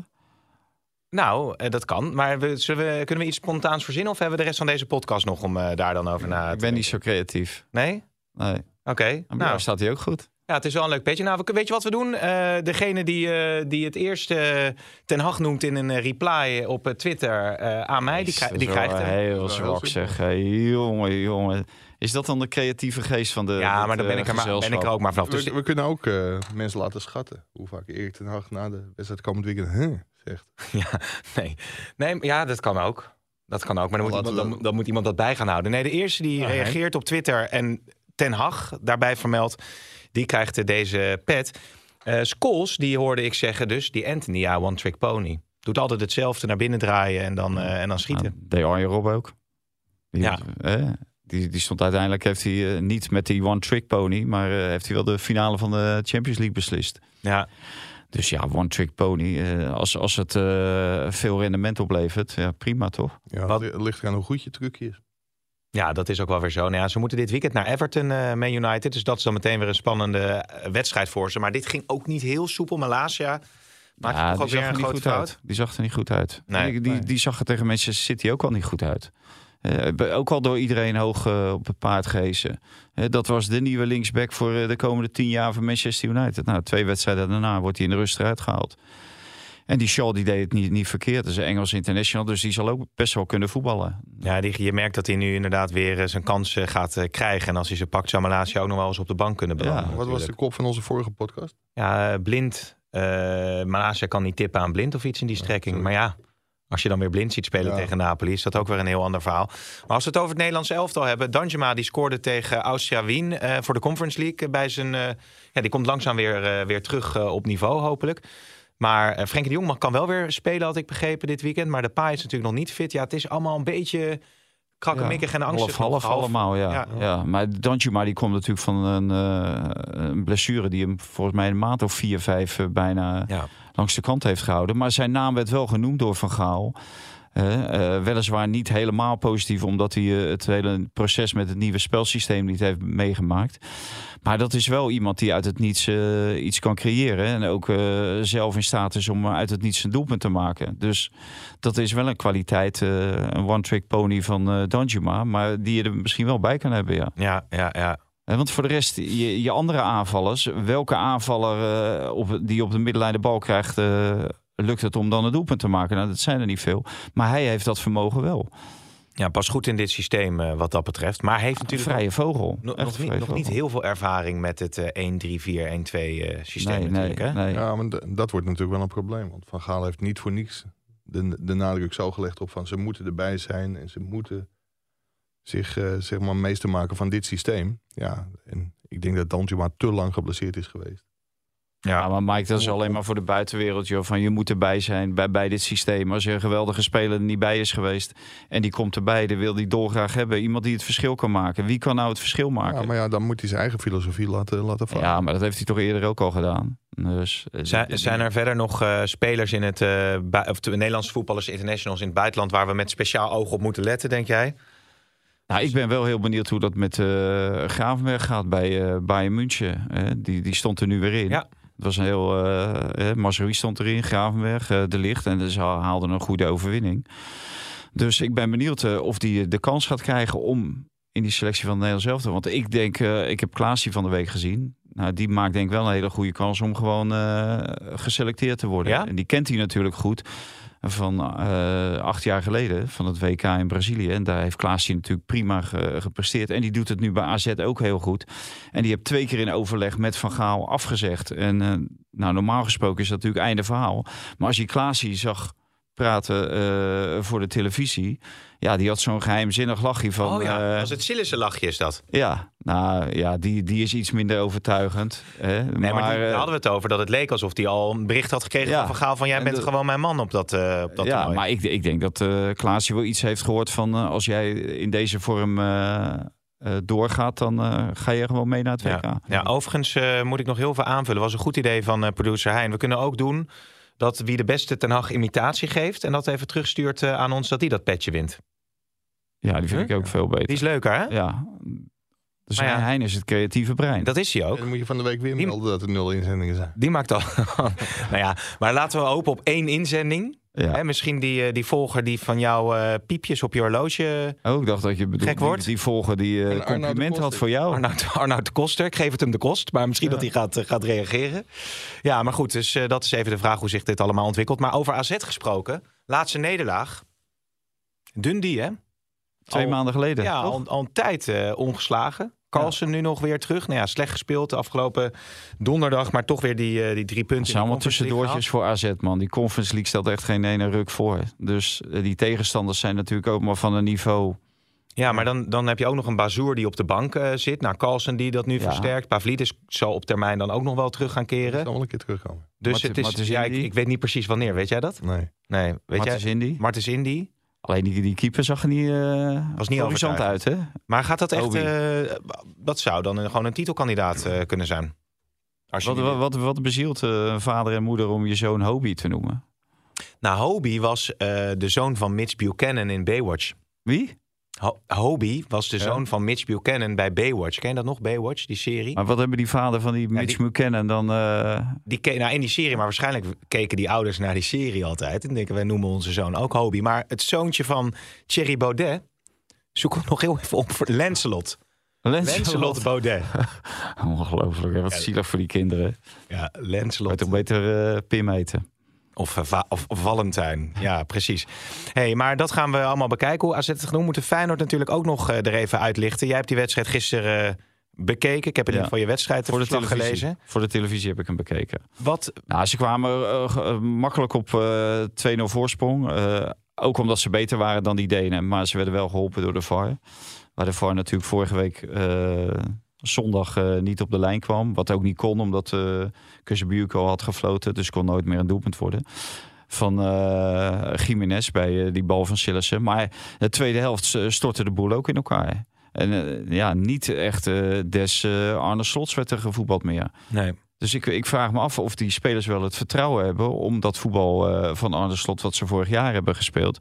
Nou, eh, dat kan. Maar we, zullen we, kunnen we iets spontaans verzinnen? Of hebben we de rest van deze podcast nog om eh, daar dan over na te Ik ben niet zo creatief. Nee? Nee. Oké. Maar Nou, staat hij ook goed. ja, het is wel een leuk petje. Nou, we- weet je wat we doen? Eh, degene die, eh, die het eerst Ten Hag noemt in een reply op Twitter eh, aan mij, die, die krijgt hem. heel zwak zeg. Jongen, jongen. Is dat dan de creatieve geest van de Ja, maar dan ben ik, er maar, ben ik er ook maar vanaf. Dus We, we kunnen ook eh, mensen laten schatten. Hoe vaak Erik ten Hag na de wedstrijd komend weekend huh, zegt. *laughs* Ja, nee. nee, maar ja, dat kan ook. Dat kan ook, maar dan moet, iemand, dan, dan moet iemand dat bij gaan houden. Nee, de eerste die Ja, hè? reageert op Twitter en Ten Hag daarbij vermeldt, die krijgt deze pet. Eh Scholes, die hoorde ik zeggen dus, die Anthony, ja, one trick pony. Doet altijd hetzelfde, naar binnen draaien en dan, eh, en dan schieten. Nou, deed Arjen Rob ook. Die, Ja. eh, die, die stond uiteindelijk, heeft hij eh, niet met die one-trick pony, maar eh, heeft hij wel de finale van de Champions League beslist. Ja, Dus ja, one-trick pony. eh, als, als het eh, veel rendement oplevert, ja, prima toch? Ja, Wat- het ligt eraan hoe goed je trucje is. ja, dat is ook wel weer zo. Nou ja, ze moeten dit weekend naar Everton, eh Man United. Dus dat is dan meteen weer een spannende wedstrijd voor ze. Maar dit ging ook niet heel soepel. Malasia maakt Ja, toch ook die weer zag een er niet grote fout. uit. Die zag er niet goed uit. Nee. die, die, Nee. die zag er tegen Manchester City ook al niet goed uit. Eh, ook al door iedereen hoog eh, op het paard gehezen. Eh, dat was de nieuwe linksback voor de komende tien jaar van Manchester United. Nou, twee wedstrijden daarna wordt hij in de rust eruit gehaald. En die Shaw die deed het niet, niet verkeerd. Dat is een Engels international, dus die zal ook best wel kunnen voetballen. Ja, die, je merkt dat hij nu inderdaad weer zijn kansen gaat krijgen. En als hij ze pakt, zou Malasia ook nog wel eens op de bank kunnen belanden. Ja, Wat was de kop van onze vorige podcast? Ja, blind. eh Malasia kan niet tippen aan blind of iets in die strekking. sorry. maar ja, als je dan weer blind ziet spelen Ja. tegen Napoli, is dat ook weer een heel ander verhaal. Maar als we het over het Nederlandse elftal hebben. Danjuma die scoorde tegen Austria Wien eh, voor de Conference League. eh, bij zijn, eh, ja, die komt langzaam weer, weer terug op niveau, hopelijk. Maar Frenkie de Jong mag- kan wel weer spelen, had ik begrepen, dit weekend. Maar de paai is natuurlijk nog niet fit. Ja, het is allemaal een beetje krakkemikkig en angstig. half, half, allemaal, ja. Ja. ja. Maar Danjuma die komt natuurlijk van een, een blessure... die hem volgens mij een maand of vier, vijf bijna Ja. Langs de kant heeft gehouden. Maar zijn naam werd wel genoemd door Van Gaal. Eh, weliswaar niet helemaal positief, omdat hij eh, het hele proces met het nieuwe spelsysteem niet heeft meegemaakt. Maar dat is wel iemand die uit het niets eh, iets kan creëren. En ook zelf in staat is om uit het niets een doelpunt te maken. Dus dat is wel een kwaliteit, een one-trick pony van Danjuma. Maar die je er misschien wel bij kan hebben, ja. Ja, ja, ja. Want voor de rest, je, je andere aanvallers, welke aanvaller eh, op, die op de middenlijn de bal krijgt, eh, lukt het om dan een doelpunt te maken? Nou, dat zijn er niet veel. Maar hij heeft dat vermogen wel. ja, pas goed in dit systeem eh, wat dat betreft. Maar hij heeft Een natuurlijk vrije vogel. Nog, een niet, nog niet heel veel ervaring met het eh 1-3-4-1-2 eh, systeem Nee, natuurlijk. nee, hè? nee. Ja, maar d- dat wordt natuurlijk wel een probleem. Want Van Gaal heeft niet voor niets de, de nadruk zo gelegd op van ze moeten erbij zijn en ze moeten zich eh, zeg maar meester maken van dit systeem. Ja, en ik denk dat Danjuma te lang geblesseerd is geweest. Ja, maar Mike, dat is alleen maar voor de buitenwereld. Joh, van je moet erbij zijn bij, bij dit systeem. Als je een geweldige speler er niet bij is geweest en die komt erbij, dan wil die dolgraag hebben. Iemand die het verschil kan maken. Wie kan nou het verschil maken? Ja, maar ja, dan moet hij zijn eigen filosofie laten, laten varen. Ja, maar dat heeft hij toch eerder ook al gedaan. Dus, eh, Zijn, zijn er verder nog eh, spelers in het eh, bui- of de Nederlandse voetballers internationals in het buitenland waar we met speciaal oog op moeten letten, denk jij? Nou, ik ben wel heel benieuwd hoe dat met eh Gravenberg gaat bij eh Bayern München. hè. die, die stond er nu weer in. Ja. Het was een heel... eh Mazraoui stond erin, Gravenberg, eh, De Licht. En dus haalden een goede overwinning. Dus ik ben benieuwd eh, of die de kans gaat krijgen om in die selectie van Nederland zelf te... Want ik denk, eh, ik heb Klaas van de week gezien. Nou, die maakt denk ik wel een hele goede kans om gewoon eh, geselecteerd te worden. Ja? En die kent hij natuurlijk goed van eh, acht jaar geleden van het WK in Brazilië. En daar heeft Klaasje natuurlijk prima ge- gepresteerd. En die doet het nu bij AZ ook heel goed. En die heeft twee keer in overleg met Van Gaal afgezegd. En eh, nou, normaal gesproken is dat natuurlijk einde verhaal. Maar als je Klaasje zag praten eh, voor de televisie... Ja, die had zo'n geheimzinnig lachje van... oh ja, eh, als het Sillissen lachje is dat. ja, nou ja, die, die is iets minder overtuigend. Hè? Nee, maar, die- eh, daar hadden we het over dat het leek alsof hij al een bericht had gekregen Ja. van Gaal van jij En bent de- gewoon mijn man op dat, eh op dat ja, toernooi. maar ik, ik denk dat Klaasje wel iets heeft gehoord van... als jij in deze vorm doorgaat, dan ga je gewoon mee naar het WK. Ja, ja overigens moet ik nog heel veel aanvullen. was een goed idee van producer Hein. We kunnen ook doen dat wie de beste Ten Hag imitatie geeft... en dat even terugstuurt eh, aan ons, dat die dat petje wint. Ja, die vind ik ook veel beter. Die is leuker, hè? Ja, dus ja. Hein is het creatieve brein. Dat is hij ook. En dan moet je van de week weer Die- melden dat er nul inzendingen zijn. Die maakt al. *laughs* nou ja, maar laten we hopen op één inzending. Ja. Hè, misschien die, eh, die volger die van jou eh, piepjes op je horloge... Oh, ik dacht dat je bedoelde die, die volger die eh, de compliment had voor jou. Arnoud, Arnoud de Koster. Ik geef het hem de kost. Maar misschien dat hij gaat, gaat reageren. Ja, maar goed. Dus eh, dat is even de vraag hoe zich dit allemaal ontwikkelt. Maar over AZ gesproken. Laatste nederlaag. Dundee, hè? Twee al- maanden geleden. Ja, al, al een tijd eh, ongeslagen. Carlsen nu nog weer terug. Nou ja, slecht gespeeld de afgelopen donderdag. Maar toch weer die, eh, die drie punten. Het zijn allemaal tussendoortjes voor AZ, man. Die Conference League stelt echt geen ene ruk voor. Dus eh, die tegenstanders zijn natuurlijk ook maar van een niveau... Ja, maar dan, dan heb je ook nog een Bazoer die op de bank eh, zit. Nou, Carlsen die dat nu Ja. versterkt. Pavlidis zal op termijn dan ook nog wel terug gaan keren. zal wel een keer terugkomen. Dus Martin- het is, Martens ja, ik, ik weet niet precies wanneer. Weet jij dat? Nee. Nee, weet Martens jij? Indy. Martens Indy. Alleen die, die keeper zag er niet, uh, Was niet horizont uit, hè? Maar gaat dat echt... Obi. eh, dat zou dan gewoon een titelkandidaat eh, kunnen zijn. Als je Wat, wat, wat, wat bezielt eh, vader en moeder om je zoon Hobie te noemen? Nou, Hobie was eh, de zoon van Mitch Buchanan in Baywatch. Wie? Ho Hobie was de Ja. zoon van Mitch Buchanan bij Baywatch. Ken je dat nog, Baywatch, die serie? Maar wat hebben die vader van die Mitch die- Buchanan dan... eh, Die nou, in die serie, maar waarschijnlijk keken die ouders naar die serie altijd. En denken, wij noemen onze zoon ook Hobie. Maar het zoontje van Thierry Baudet, zoek hem nog heel even op voor Lancelot. Lancelot Baudet. *laughs* Ongelooflijk, hè? wat Ja. zielig voor die kinderen. Ja, Lancelot. toch beter eh, Pim eten? Of, eh, of, of Valentijn. Ja, precies. hey, maar dat gaan we allemaal bekijken. Hoe AZ het genoemd moeten Feyenoord natuurlijk ook nog eh, er even uitlichten. Jij hebt die wedstrijd gisteren eh, bekeken. Ik heb in ieder geval je wedstrijd Voor de, televisie. gelezen. Voor de televisie heb ik hem bekeken. Wat, Nou, ze kwamen makkelijk op eh 2-0 voorsprong. Ook omdat ze beter waren dan die Denen. Maar ze werden wel geholpen door de VAR. Waar de VAR natuurlijk vorige week zondag eh, niet op de lijn kwam. Wat ook niet kon, omdat uh, al had gefloten. Dus kon nooit meer een doelpunt worden. Van uh, Jiménez bij uh, die bal van Sillissen. Maar de tweede helft stortte de boel ook in elkaar. En ja, niet echt des Arne Slots werd er gevoetbald meer. Nee. Dus ik, ik vraag me af of die spelers wel het vertrouwen hebben om dat voetbal van Arne Slot wat ze vorig jaar hebben gespeeld.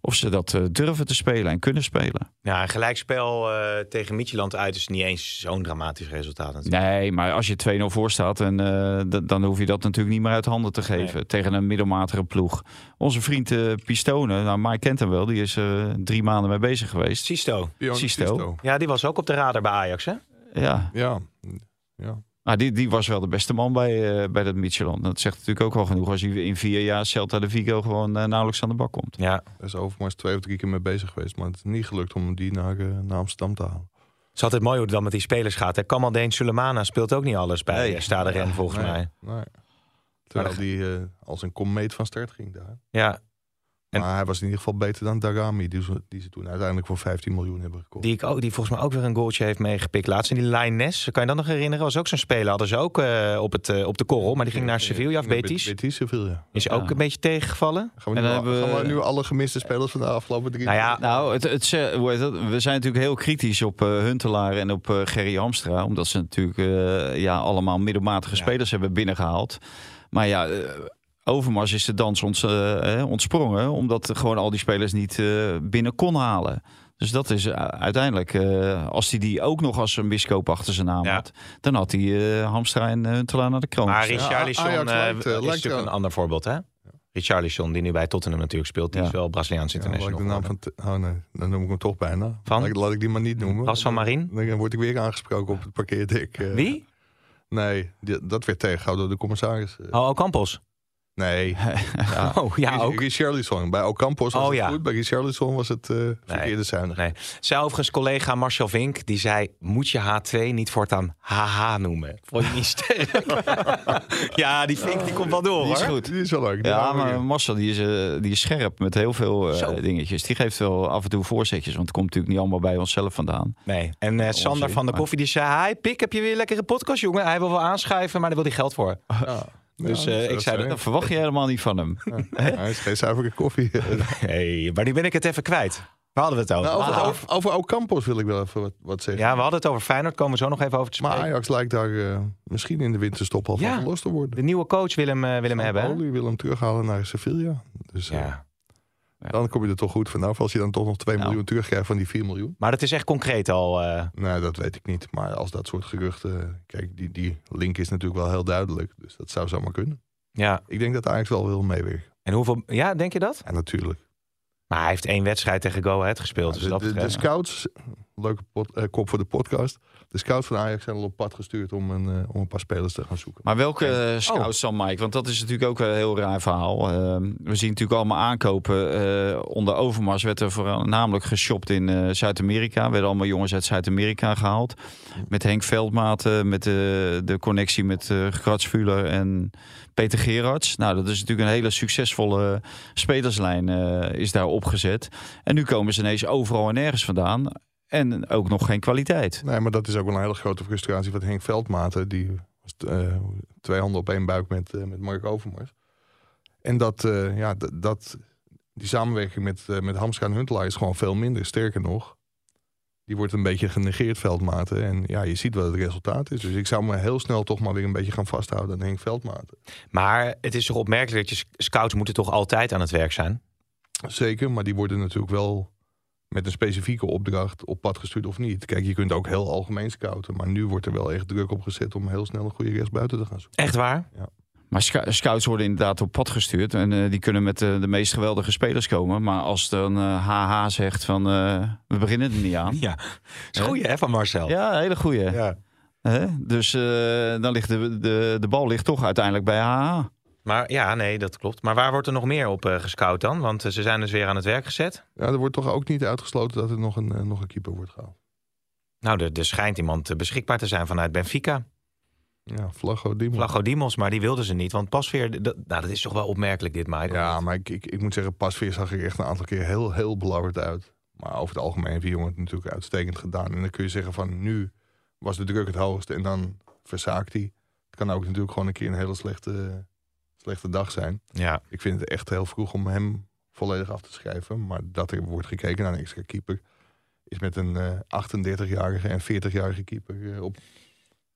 Of ze dat uh, durven te spelen en kunnen spelen. Ja, een gelijkspel uh, tegen Midtjylland uit is niet eens zo'n dramatisch resultaat. Natuurlijk. Nee, maar als je 2-0 voor staat, en, uh, dan hoef je dat natuurlijk niet meer uit handen te geven. Nee. Tegen een middelmatige ploeg. Onze vriend uh, Pistone, nou Mike kent hem wel, die is er drie maanden mee bezig geweest. Sisto. Sisto. Ja, die was ook op de radar bij Ajax, hè? Ja. Ja. ja. Maar die, die was wel de beste man bij, uh, bij dat Michelin. Dat zegt natuurlijk ook wel genoeg als hij in vier jaar Celta de Vigo gewoon uh, nauwelijks aan de bak komt. Ja. Daar is Overmars twee of drie keer mee bezig geweest. Maar het is niet gelukt om die naar, uh, naar Amsterdam te halen. Het is altijd mooi hoe het dan met die spelers gaat. Hè? Kamaldeen Sulemana speelt ook niet alles bij nee. Stade Ren, volgens nee, mij. Nee. Terwijl die uh, als een komeet van start ging daar. Ja. En... Maar hij was in ieder geval beter dan Dagami, die ze, die ze toen uiteindelijk voor 15 miljoen hebben gekocht. Die, ik ook, die volgens mij ook weer een goaltje heeft meegepikt laatst. En die Lines, kan je dat nog herinneren? Was ook zo'n speler. Hadden ze ook uh, op, het, uh, op de korrel, maar die ging naar Sevilla of Betis. Betis, Sevilla. Is ook een beetje tegengevallen. Gaan we, nu, al, we... gaan we nu alle gemiste spelers van de afgelopen drie nou ja, nou, het, het, we zijn natuurlijk heel kritisch op uh, Huntelaar en op uh, Gerry Hamstra. Omdat ze natuurlijk uh, ja, allemaal middelmatige ja. spelers hebben binnengehaald. Maar ja... Overmars is de dans ons, uh, ontsprongen. Omdat gewoon al die spelers niet uh, binnen kon halen. Dus dat is eh, uiteindelijk, eh, als hij die ook nog als een biskoop achter zijn naam Ja. had, dan had hij eh Hamstra en uh, Huntelaar naar de kroon. Maar. Richarlison eh, lijkt, eh, is natuurlijk wel- een ander voorbeeld, hè? Richarlison, die nu bij Tottenham natuurlijk speelt, die Ja. is wel Braziliaans Ja, ik international. de naam van... te- Oh nee, dan noem ik hem toch bijna. Van? Laat, ik, laat ik die maar niet noemen. Ras van Marin? Dan word ik weer aangesproken op het parkeerdek. eh. Wie? Nee, die- dat werd tegengehouden door de commissaris. Eh, Oh, Ocampos. Nee, *laughs* Oh, ja, ook. Richarlison. Bij Ocampos was Oh, het ja. goed, bij Richarlison was het eh verkeerde zuinig. Nee. Zei overigens collega Marcel Vink, die zei... moet je H2 niet voortaan HH noemen? Vond je niet sterk? *laughs* ja, die Vink die komt wel door, Die is hoor. goed. Die is wel leuk. die Ja, maar. Marcel die is, eh, die is scherp met heel veel eh, dingetjes. Die geeft wel af en toe voorzetjes, want het komt natuurlijk niet allemaal bij onszelf vandaan. Nee. En eh, Sander van de maar- Koffie die zei... Hi, Pik, heb je weer een lekkere podcast, jongen? Hij wil wel aanschuiven, maar daar wil hij geld voor. Ja. Dus, Ja, eh, ik zei. Dat verwacht je helemaal niet van hem. Hij is geen zuivere koffie. *laughs* hey, maar nu ben ik het even kwijt. Waar hadden we het over? Nou, over, Ah. over, over Ocampos wil ik wel even wat, wat zeggen. Ja, we hadden het over Feyenoord. Komen we zo nog even over te Maar spreken. Ajax lijkt daar eh, misschien in de winterstop al Ja. van verlost te worden. De nieuwe coach wil hem, eh, wil hem hebben? Pauli wil hem terughalen naar Sevilla. Dus eh, Ja. dan kom je er toch goed vanaf als je dan toch nog 2 Nou. miljoen terugkrijgt van die 4 miljoen. Maar dat is echt concreet al. eh, Nee, dat weet ik niet. Maar als dat soort geruchten... Kijk, die, die link is natuurlijk wel heel duidelijk. Dus dat zou zomaar kunnen. ja. Ik denk dat Ajax wel wil meewerken. En hoeveel... Ja, denk je dat? Natuurlijk. Maar hij heeft één wedstrijd tegen Go Ahead gespeeld. dus de, dat de, de scouts, leuke pot- eh, kop voor de podcast. De scouts van Ajax zijn al op pad gestuurd om een, eh, om een paar spelers te gaan zoeken. Maar welke eh, scouts dan, Mike? Want dat is natuurlijk ook een heel raar verhaal. We zien natuurlijk allemaal aankopen. eh, onder Overmars werd er voornamelijk geshopt in eh, Zuid-Amerika. Er werden allemaal jongens uit Zuid-Amerika gehaald. Met Henk Veldmaten, met de, de connectie met eh Gratsvuler en Peter Gerards. Nou, dat is natuurlijk een hele succesvolle spelerslijn eh, is daar opgezet. En nu komen ze ineens overal en nergens vandaan. En ook nog geen kwaliteit. Nee, maar dat is ook een hele grote frustratie van Henk Veldmaten. Die was eh, twee handen op één buik met, eh, met Mark Overmars. En dat, ja, dat, die samenwerking met, met Hamstra en Huntelaar is gewoon veel minder. Sterker nog, die wordt een beetje genegeerd, Veldmaten. En ja, je ziet wat het resultaat is. Dus ik zou me heel snel toch maar weer een beetje gaan vasthouden aan Henk Veldmaten. Maar het is toch opmerkelijk dat je sc- scouts moeten toch altijd aan het werk zijn? Zeker, maar die worden natuurlijk wel met een specifieke opdracht op pad gestuurd of niet. Kijk, je kunt ook heel algemeen scouten. Maar nu wordt er wel echt druk op gezet om heel snel een goede rechtsbuiten te gaan zoeken. Echt waar? Maar sc- scouts worden inderdaad op pad gestuurd. En eh, die kunnen met eh, de meest geweldige spelers komen. Maar als dan eh HH zegt van eh, we beginnen er niet aan. *laughs* Ja. is goeie hè, van Marcel? Ja, hele goeie. Ja. Hè? Dus eh, dan ligt de, de, de bal ligt toch uiteindelijk bij HH. Maar ja, nee, dat klopt. Maar waar wordt er nog meer op eh, gescout dan? Want eh, ze zijn dus weer aan het werk gezet. Ja, er wordt toch ook niet uitgesloten dat er nog een, eh, nog een keeper wordt gehaald. Nou, er, er schijnt iemand eh, beschikbaar te zijn vanuit Benfica. Ja, Vlago Dimos. Vlago Dimos, maar die wilden ze niet. Want Pasveer, dat, nou, dat is toch wel opmerkelijk dit, Mike? Ja, maar ik, ik, ik moet zeggen, Pasveer zag er echt een aantal keer heel, heel belabberd uit. Maar over het algemeen heeft die jongen het natuurlijk uitstekend gedaan. En dan kun je zeggen van nu was de druk het hoogst en dan verzaakt hij. Het kan ook natuurlijk gewoon een keer een hele slechte, slechte dag zijn. Ja. Ik vind het echt heel vroeg om hem volledig af te schrijven. Maar dat er wordt gekeken naar een extra keeper... is met een eh 38-jarige en 40-jarige keeper eh, op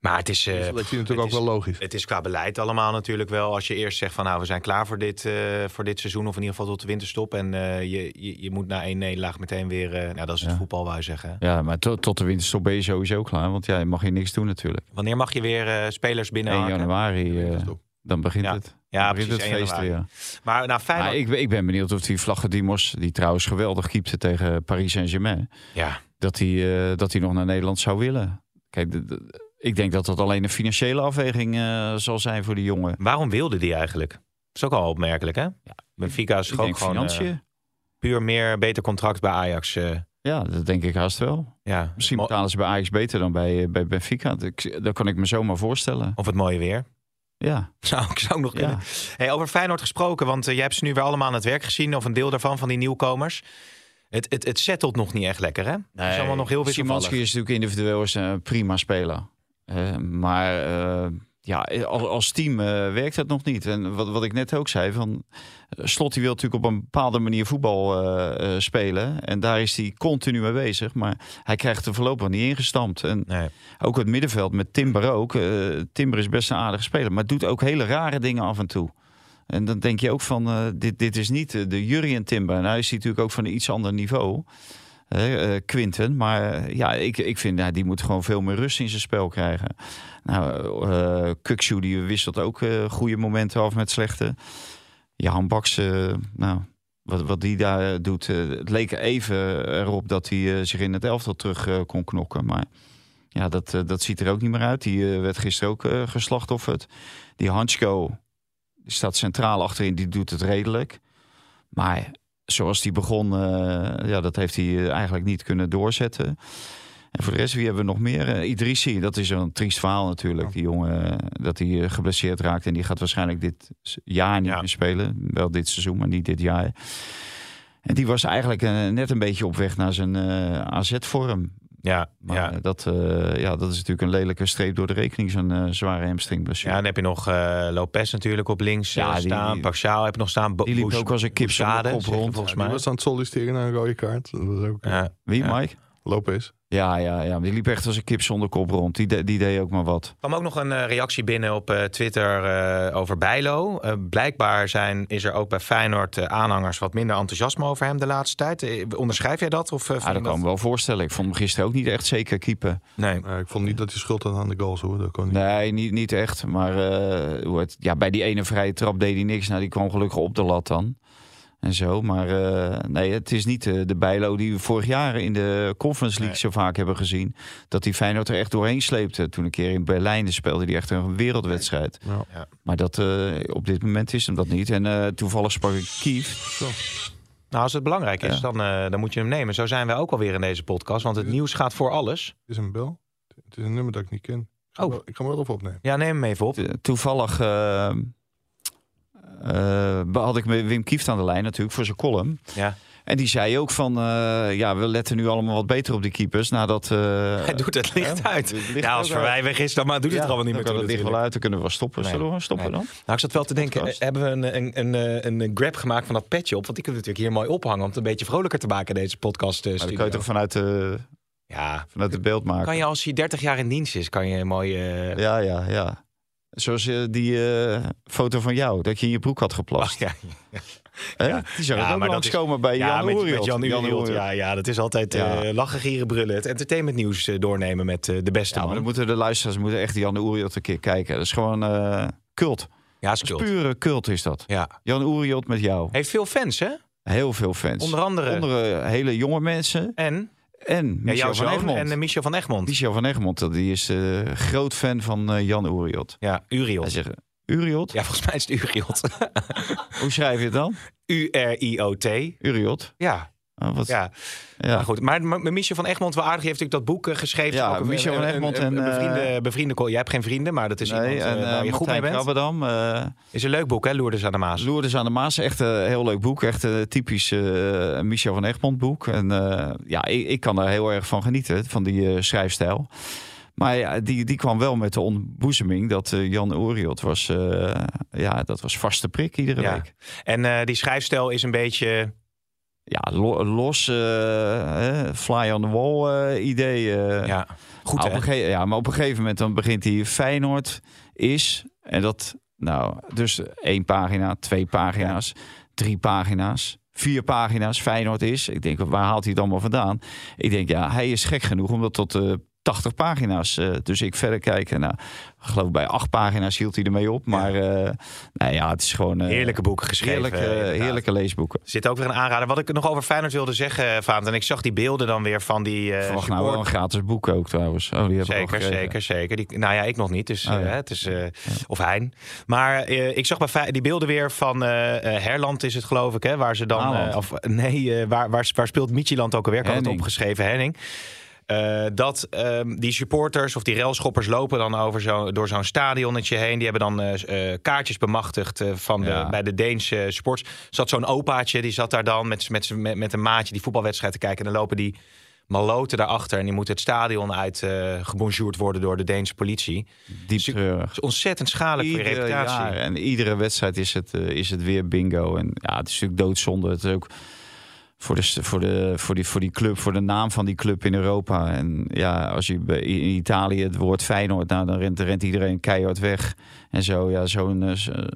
Maar het is, eh, de selectie het natuurlijk ook is- wel logisch. Het is qua beleid allemaal natuurlijk wel. Als je eerst zegt van nou, we zijn klaar voor dit, eh, voor dit seizoen. Of in ieder geval tot de winterstop. En eh, je, je, je moet na één nederlaag meteen weer... eh, nou, dat is het Ja. voetbal, wou je zeggen. Ja, maar tot, tot de winterstop ben je sowieso klaar. Want ja, je mag hier niks doen natuurlijk. Wanneer mag je weer eh, spelers 1 binnen januari, eh, Winterstop. dan begint Ja. het. Ja, Dan begint precies, het 1 feest januari. weer. Maar nou, Feyenoord... Maar ik, ben- ik ben benieuwd of die Vlagge Dimos, die trouwens geweldig keepte tegen Paris Saint-Germain, Ja, dat hij eh, dat hij nog naar Nederland zou willen. Kijk, de- de- ik denk dat dat alleen een financiële afweging eh, zal zijn voor die jongen. waarom wilde die eigenlijk? Dat is ook al opmerkelijk, hè? Benfica is gewoon eh, financiën. puur meer, beter contract bij Ajax. eh, Ja, dat denk ik haast wel. ja. Misschien betalen ze bij Ajax beter dan bij, eh, bij Benfica. Dat, dat kan ik me zomaar voorstellen. Of het mooie weer. Ja, *laughs* Zou ik zou nog Ja. kunnen. Hey, over Feyenoord gesproken, want eh, jij hebt ze nu weer allemaal aan het werk gezien. Of een deel daarvan, van die nieuwkomers. Het, het, het settelt nog niet echt lekker, hè? Het is allemaal nog heel Simanski wisselvallig. is natuurlijk individueel is, een prima speler. Eh, maar eh, ja, als, als team eh, werkt het nog niet. En wat, wat ik net ook zei, van Slot die wil natuurlijk op een bepaalde manier voetbal spelen. En daar is hij continu mee bezig. Maar hij krijgt er voorlopig niet ingestampt. En Nee. ook het middenveld met Timber ook. Timber is best een aardige speler, maar doet ook hele rare dingen af en toe. En dan denk je ook van, dit, dit is niet de Jurien Timber. En hij is natuurlijk ook van een iets ander niveau. Eh, Quinten. Maar eh, ja, ik, ik vind nou, die moet gewoon veel meer rust in zijn spel krijgen. Nou, Kukshoe, die wisselt ook goede momenten af met slechte. Jan Baks, nou, wat, wat die daar doet. het leek even erop dat hij zich in het elftal terug kon knokken. Maar ja, dat, dat ziet er ook niet meer uit. Die werd gisteren ook geslachtofferd. Die Hansko staat centraal achterin, die doet het redelijk. Maar zoals die begon, eh, ja, dat heeft hij eh, eigenlijk niet kunnen doorzetten. En voor de rest, wie hebben we nog meer? Eh, Idrissi, dat is een triest verhaal natuurlijk. Die jongen, dat hij geblesseerd raakt. En die gaat waarschijnlijk dit jaar niet Ja. meer spelen. Wel dit seizoen, maar niet dit jaar. En die was eigenlijk net een beetje op weg naar zijn AZ-vorm. Ja, Maar ja. eh, dat, eh, ja, dat is natuurlijk een lelijke streep door de rekening, zo'n eh, zware hamstringblessure. Ja, dan heb je nog eh, Lopez natuurlijk op links Ja, die- staan. die- Pashao heb je nog staan. Bo- Die liep ook als een kip je rond. volgens Die mij. was aan het solliciteren naar een rode kaart. Dat was ook Ja. Wie, Ja. Mike? Lopez. Ja, ja, ja. Die liep echt als een kip zonder kop rond. Die, de- die deed ook maar wat. Er kwam ook nog een eh, reactie binnen op eh, Twitter eh, over Bijlo. Eh, blijkbaar zijn, is er ook bij Feyenoord eh, aanhangers wat minder enthousiasme over hem de laatste tijd. Onderschrijf jij dat? Of, vind Ja, je dat kan ik me wel voorstellen. Ik vond hem gisteren ook niet echt zeker keeper. Nee. Ik vond niet dat hij schuld had aan de goals hoor. Dat kon niet. Nee, niet, niet echt. Maar eh, hoe het, ja, bij die ene vrije trap deed hij niks. Nou, die kwam gelukkig op de lat dan. En zo. Maar eh, nee, het is niet eh, de bijlo die we vorig jaar in de Conference League zo vaak hebben gezien. Dat die Feyenoord er echt doorheen sleepte. Toen een keer in Berlijn speelde hij echt een wereldwedstrijd. Ja. Ja. Maar dat, eh, op dit moment is hem dat niet. En eh, toevallig sprak ik Kief. Nou, als het belangrijk is, Ja. dan, eh, dan moet je hem nemen. Zo zijn wij ook alweer in deze podcast. Want het nieuws gaat voor alles. Het is een bel. Het is een nummer dat ik niet ken. Ik ga, Oh. wel, ik ga hem wel even opnemen. Ja, neem hem even op. To- Toevallig had ik met Wim Kieft aan de lijn natuurlijk voor zijn column. Ja. En die zei ook van, eh, ja, we letten nu allemaal wat beter op die keepers. Nadat, eh, *laughs* Hij doet het licht uit. Het licht Ja, als weg is, dan maar doet het Ja, er allemaal niet meer dan toe. kan het licht wel uit, dan kunnen we wel stoppen. Nee. Zullen we stoppen Nee. dan? Nou, ik zat wel te denken, Podcast. eh, hebben we een, een, een, een, grab gemaakt van dat petje op? Want die kunnen we natuurlijk hier mooi ophangen om het een beetje vrolijker te maken, deze podcast. eh, Maar dan studio. kan je toch vanuit, de Ja, vanuit het beeld maken. kan je als je 30 jaar in dienst is, kan je een mooie... eh, Ja, ja, ja. Zoals eh, die eh, foto van jou, dat je in je broek had geplast. *laughs* ja, Hè? ja. Die zou Ja, ook is- bij ja, Jan met, Jan Uriot. Oeriot. Ja, ja, dat is altijd Ja. eh, lachen, gieren, brullen. Het entertainmentnieuws eh, doornemen met de beste Ja, maar dan moeten de luisteraars moeten echt Jan Oeriot een keer kijken. Dat is gewoon cult. Ja, is Dat is cult. pure cult is dat. Ja. Jan Oeriot met jou. Heeft veel fans, hè? Heel veel fans. Onder andere. Onder, hele jonge mensen. En En Michel van Egmond. en eh, Michel van Egmond. Michel van Egmond, die is eh, groot fan van eh, Jan Oeriot. Ja, Hij Uriot. zegt, Uriot? Ja, volgens mij is het Uriot. Hoe schrijf je het dan? U-R-I-O-T. Uriot? Ja, Wat, ja. ja. Maar goed. Maar, Michel van Egmond, wel aardig, heeft natuurlijk dat boek eh, geschreven. Ja, Ook Michel van een- Egmond een- en, bevriende, eh, bevriende... Jij hebt geen vrienden, maar dat is Nee, iemand en eh, waar je goed mee bent. Krabbedam. Is een leuk boek, hè, Lourdes aan de Maas. Lourdes aan de Maas, echt een heel leuk boek. Echt een typisch Michel van Egmond boek. En ja, ik, ik kan daar heel erg van genieten, van die schrijfstijl. Maar ja, die, die kwam wel met de ontboezeming dat Jan Oriot was, ja, dat was vaste prik iedere Ja. week. En die schrijfstijl is een beetje... Ja, lo- los, eh, eh, fly on the wall eh, idee. eh. Ja, goed op een gege- ja, maar op een gegeven moment dan begint hij Feyenoord is. En dat, nou, dus één pagina, twee pagina's, drie pagina's, vier pagina's. Feyenoord is. Ik denk, waar haalt hij het allemaal vandaan? Ik denk, ja, hij is gek genoeg om dat tot eh 80 pagina's. eh, dus ik verder kijken. Nou, ik geloof bij acht pagina's hield hij ermee op. Maar nou ja, het is gewoon eh, Heerlijke boeken geschreven. heerlijke, heerlijke leesboeken. Zit ook weer een aanrader. Wat ik nog over Feyenoord wilde zeggen, Vaant. En ik zag die beelden dan weer van die Verwacht nou wel een gratis boek ook trouwens. Oh, die Zeker, zeker, zeker. Die, nou ja, ik nog niet. Dus, Oh, ja. het is, Of Hein. Maar ik zag bij die beelden weer van Herland is het geloof ik. Hè, waar ze dan... Of, nee, waar, waar, waar speelt Michieland ook alweer? Ik had het opgeschreven, Henning. Eh, dat ehm, die supporters of die railschoppers lopen dan over zo, door zo'n stadionnetje heen. Die hebben dan eh, eh, kaartjes bemachtigd van de, bij de Deense sports. Zat zo'n opaatje, die zat daar dan met, met, met, met een maatje die voetbalwedstrijd te kijken. En dan lopen die maloten daarachter. En die moeten het stadion uit eh gebonjourd worden door de Deense politie. Diep treurig. Is ontzettend schadelijk voor je reputatie. en iedere wedstrijd is het, is het weer bingo. En ja, het is natuurlijk doodzonde. Het is ook voor, de, voor, de, voor, die, voor die club, voor de naam van die club in Europa. En ja, als je in Italië het woord Feyenoord, nou, dan rent, rent iedereen keihard weg. En zo, ja, zo'n eh,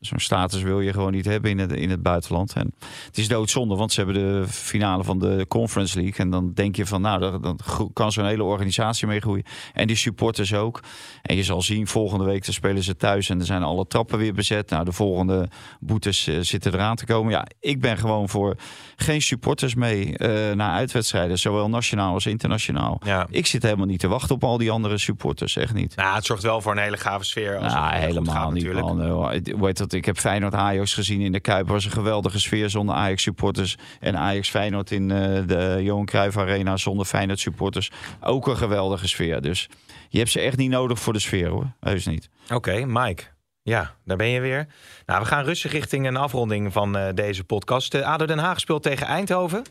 Zo'n status wil je gewoon niet hebben in het, in het buitenland. En het is doodzonde, want ze hebben de finale van de Conference League. En dan denk je van, nou, dan, kan zo'n hele organisatie mee groeien. En die supporters ook. En je zal zien, volgende week dan spelen ze thuis en er zijn alle trappen weer bezet. Nou, de volgende boetes eh, zitten eraan te komen. Ja, ik ben gewoon voor geen supporters mee eh, naar uitwedstrijden. Zowel nationaal als internationaal. Ja. Ik zit helemaal niet te wachten op al die andere supporters, echt niet. Nou, het zorgt wel voor een hele gave sfeer. Als Nou, het, helemaal gaat, niet. natuurlijk. Man. Eh, Hoe heet dat? Ik heb Feyenoord Ajax gezien in de Kuip. was een geweldige sfeer zonder Ajax supporters. En Ajax Feyenoord in eh, de Johan Cruijff Arena zonder Feyenoord supporters. Ook een geweldige sfeer. Dus je hebt ze echt niet nodig voor de sfeer hoor. Heus niet. Oké, Mike. Ja, daar ben je weer. Nou, we gaan rustig richting een afronding van eh, deze podcast. Uh, ADO Den Haag speelt tegen Eindhoven.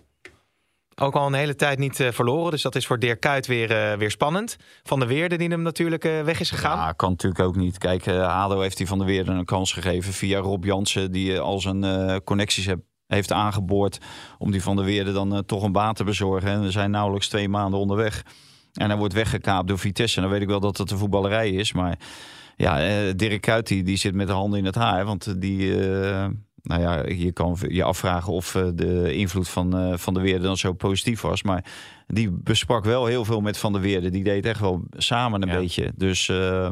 Ook al een hele tijd niet eh, verloren. Dus dat is voor Dirk Kuyt weer, eh, weer spannend. Van de Weerde die hem natuurlijk eh, weg is gegaan. Ja, kan natuurlijk ook niet. Kijk, ADO heeft hij van de Weerden een kans gegeven via Rob Jansen. Die al zijn connecties heeft aangeboord om die van de Weerden dan toch een baan te bezorgen. En we zijn nauwelijks twee maanden onderweg. En hij wordt weggekaapt door Vitesse. En dan weet ik wel dat het een voetballerij is. Maar ja, Dirk Kuyt die, die zit met de handen in het haar. Want die... nou ja, je kan je afvragen of eh, de invloed van, eh, van de Weerde dan zo positief was. Maar die besprak wel heel veel met Van der Weerde. Die deed echt wel samen een Ja. beetje. Dus eh,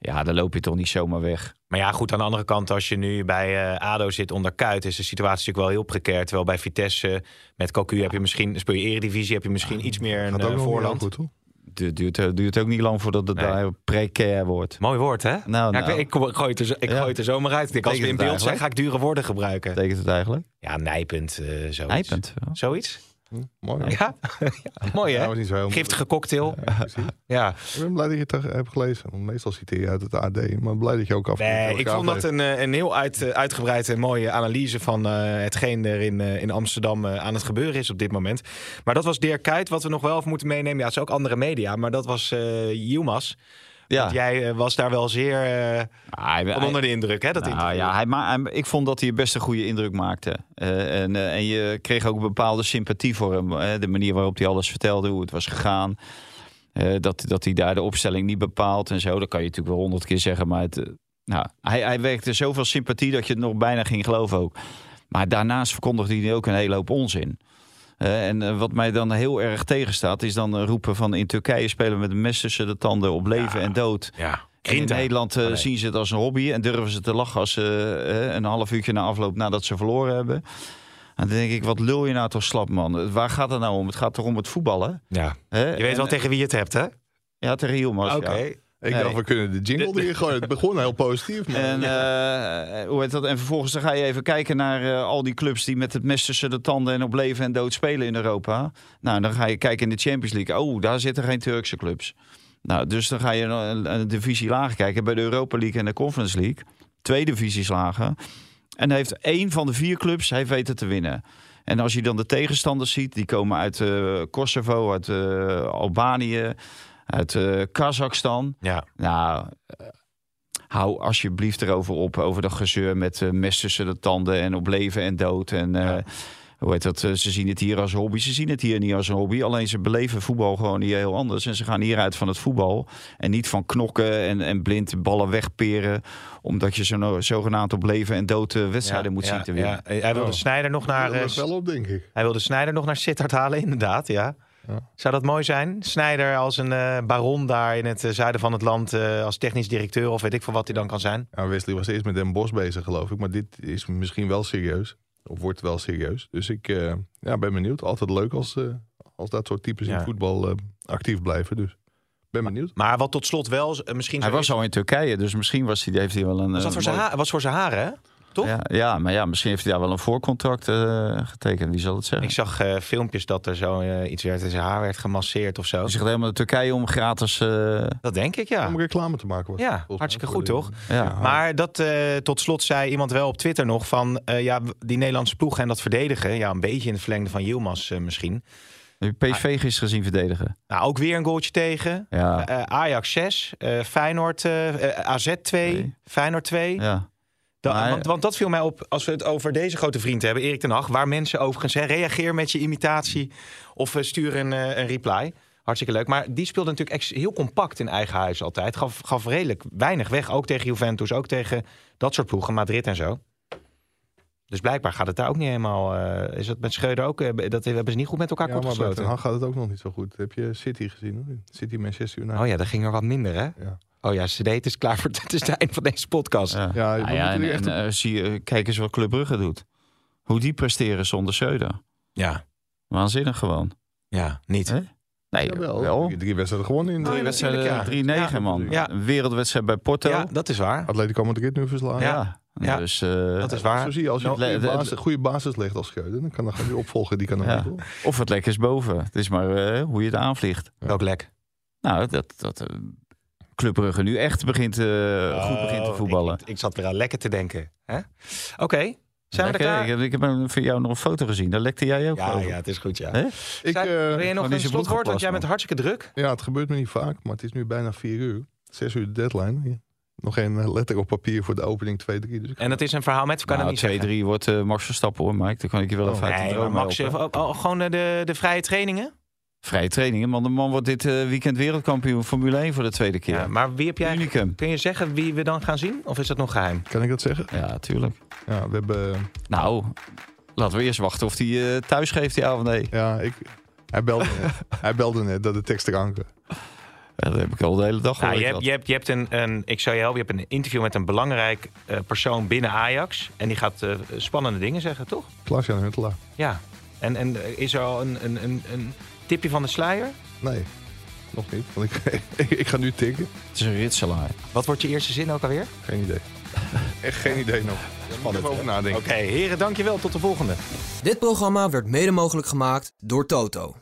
ja, dan loop je toch niet zomaar weg. Maar ja, goed, aan de andere kant, als je nu bij eh, ADO zit onder Kuyt, is de situatie natuurlijk wel heel precair. Terwijl bij Vitesse met Cocu heb je misschien, speel je Eredivisie, heb je misschien iets meer een Gaat ook voorland. heel goed, hoor. Het duurt, duurt ook niet lang voordat het Nee. daar precair wordt. Mooi woord, hè? Nou, ja, ik, nou. weet- ik, gooi het er, zo- ik Ja. gooi het er zomaar uit. Ik als we in beeld zijn, ga ik dure woorden gebruiken. Betekent het eigenlijk? Ja, nijpend, eh zoiets. Nijpend. ja. Zoiets? Hm, Mooi. Ja? *laughs* ja mooi, hè? niet zo heel Giftige cocktail. *laughs* Ja. Ik ben blij dat je het hebt gelezen. Want meestal citeer je uit het AD. Maar blij dat je ook af Nee, ik vond dat een, eh, een heel uit, eh, uitgebreid en mooie analyse van eh, hetgeen er in, in Amsterdam aan het gebeuren is op dit moment. Maar dat was Dirk Kuyt. Wat we nog wel even moeten meenemen, ja, het is ook andere media, maar dat was Yilmaz. Ja. Want jij eh, was daar wel zeer eh, Ah, hij- onder de indruk, hè? Dat Nou ja, hij ma hij- ik vond dat hij best een goede indruk maakte. Eh, en, en je kreeg ook een bepaalde sympathie voor hem. de manier waarop hij alles vertelde, hoe het was gegaan. Dat, dat hij daar de opstelling niet bepaalt en zo. Dat kan je natuurlijk wel honderd keer zeggen. Maar het, nou, hij, hij werkte zoveel sympathie dat je het nog bijna ging geloven ook. Maar daarnaast verkondigde hij ook een hele hoop onzin. Eh, en eh, wat mij dan heel erg tegenstaat, is dan eh, roepen van in Turkije spelen we met een mes tussen de tanden op leven en dood. ja. En in. Nederland zien ze het als een hobby en durven ze te lachen als ze een half uurtje na afloop nadat ze verloren hebben. En dan denk ik, wat lul je nou toch slap, man? Waar gaat het nou om? Het gaat toch om het voetballen? Ja. Je weet En- wel tegen wie je het hebt, hè? Ja, tegen Yilmaz, Oké. ja. Ik dacht, we kunnen de jingle erin gooien. Het begon heel positief. Maar En, eh, hoe heet dat? en vervolgens dan ga je even kijken naar eh, al die clubs die met het mes tussen de tanden en op leven en dood spelen in Europa. Nou, dan ga je kijken in de Champions League. Oh, daar zitten geen Turkse clubs. Nou, dus dan ga je een, een divisie lager kijken bij de Europa League en de Conference League. Twee divisies lager. En heeft één van de vier clubs, hij weet het te winnen. En als je dan de tegenstanders ziet, die komen uit eh, Kosovo, uit Albanië, uit eh, Kazachstan. Ja. Nou, eh, hou alsjeblieft erover op. Over dat gezeur met eh mes tussen de tanden en op leven en dood. En eh, hoe heet dat? ze zien het hier als hobby. Ze zien het hier niet als een hobby. Alleen ze beleven voetbal gewoon hier heel anders. En ze gaan hieruit van het voetbal. En niet van knokken en, en blind ballen wegperen. Omdat je zo, zogenaamd op leven en dood eh, wedstrijden moet ja, zien te winnen. ja. Hij wilde Oh. Snijder nog naar... wel op, denk ik. Hij wilde Snijder nog naar Sittard halen, inderdaad, ja. Ja. Zou dat mooi zijn? Snijder als een eh, baron daar in het eh, zuiden van het land... eh, als technisch directeur of weet ik veel wat hij dan kan zijn. Ja, Wesley was eerst met Den Bos bezig, geloof ik. Maar dit is misschien wel serieus. Of wordt wel serieus. Dus ik eh, ja, ben benieuwd. Altijd leuk als, eh, als dat soort types in Ja. voetbal eh, actief blijven. Dus ben benieuwd. Maar wat tot slot wel misschien... Hij was is- al in Turkije, dus misschien was hij, heeft hij wel een... was dat voor zijn, mooi- ha- was voor zijn haren, hè? Toch? Ja, ja, maar ja, misschien heeft hij daar wel een voorcontract eh, getekend. Wie zal het zeggen? Ik zag eh, filmpjes dat er zo eh, iets werd in zijn haar werd gemasseerd of zo. Hij zegt helemaal de Turkije om gratis... eh, Dat denk ik, ja. Om reclame te maken. Ja, hartstikke goed, de- toch? ja. Maar dat eh, tot slot zei iemand wel op Twitter nog van... eh, ja, die Nederlandse ploeg en dat verdedigen... ja, een beetje in het verlengde van Yilmaz eh, misschien. Heb je PSV gisteren gezien verdedigen? Nou, ook weer een goaltje tegen. Ja. Eh, Ajax 6, eh, Feyenoord, AZ 2, Nee. Feyenoord 2. ja. Da- Maar- want, want dat viel mij op als we het over deze grote vriend hebben, Erik ten Hag. Waar mensen overigens, hè, reageer met je imitatie of eh, stuur een, eh, een reply. Hartstikke leuk. Maar die speelde natuurlijk heel compact in eigen huis altijd. Gaf, gaf redelijk weinig weg. Ook tegen Juventus, ook tegen dat soort ploegen, Madrid en zo. Dus blijkbaar gaat het daar ook niet helemaal... eh, is dat met Schreuder ook... dat hebben ze niet goed met elkaar Ja, kort gesloten. Hag gaat het ook nog niet zo goed. Heb je City gezien? Hoor? City Manchester United. Oh ja, dat ging er wat minder, hè? Ja. Oh ja, CD, het is klaar voor *laughs* het is het eind van deze podcast. Ja, Ja, Nou ja, en, er echt en, eh, zie je, kijk eens wat Club Brugge doet. Hoe die presteren zonder Schreuder. Ja, Waanzinnig gewoon. ja, niet. Hè? Nee, wel. Drie, drie wedstrijden gewonnen in de Drie Wedstrijden, natuurlijk, ja. 3-9 man. Ja. Een wereldwedstrijd bij Porto. Ja, dat is waar. Atletico Madrid nu verslagen. Ja. Ja. Dus, eh, Dat is waar. Zo zie je, als je Nou, een goede de- de- basis, goede basis legt als Schreuder, dan kan dan gaan die opvolger, die kan dan Ja. Of het lekker is boven. Het is maar eh, hoe je het aanvliegt. Welk lek? Nou, dat, dat eh, Club Brugge nu echt begint, eh, goed begint te Oh, voetballen. Ik, ik zat weer aan lekker te denken. hè? Oké, zijn we er klaar? Ik, heb- ik heb een- van jou nog een foto gezien. Daar lekte jij ook Ja, over. ja, het is goed, ja. Hè? Ik, Zijn- eh, wil je nog een slotwoord? Want jij bent hartstikke druk. ja, het gebeurt me niet vaak, maar het is nu bijna vier uur. Zes uur de deadline. Nog geen eh, letter op papier voor de opening 2-3. Dus En dat is een verhaal met, kan Nou, het niet 2-3 zeggen. wordt eh, Max Verstappen hoor, Mike. Dan kan ik je wel Oh. even uit de Nee, Max, helpen. oh, oh, gewoon de, de vrije trainingen? Vrije trainingen, man. De man wordt dit eh, weekend wereldkampioen Formule 1 voor de tweede keer. Ja, maar wie heb jij... Unicum. Kun je zeggen wie we dan gaan zien? Of is dat nog geheim? Kan ik dat zeggen? Ja, tuurlijk. Ja, we hebben... Nou, laten we eerst wachten of hij eh, thuis geeft, ja of nee. Ja, ik, hij, belde net, *laughs* hij belde net dat de tekst kwam. Ja, dat heb ik al de hele dag Nou, gehoord. je hebt, je hebt, je hebt een, een, ik zou je helpen, je hebt een interview met een belangrijk eh, persoon binnen Ajax. En die gaat eh, spannende dingen zeggen, toch? Klaas-Jan Huntelaar. Ja. En, en eh, is er al een, een, een, een tipje van de sluier? Nee, nog niet. Want ik, ik, *laughs* ik ga nu tikken. Het is een ritselaar. Wat wordt je eerste zin ook alweer? Geen idee. *laughs* Echt geen idee nog. Even over nadenken. Oké, heren, dankjewel. Tot de volgende. Dit programma werd mede mogelijk gemaakt door Toto.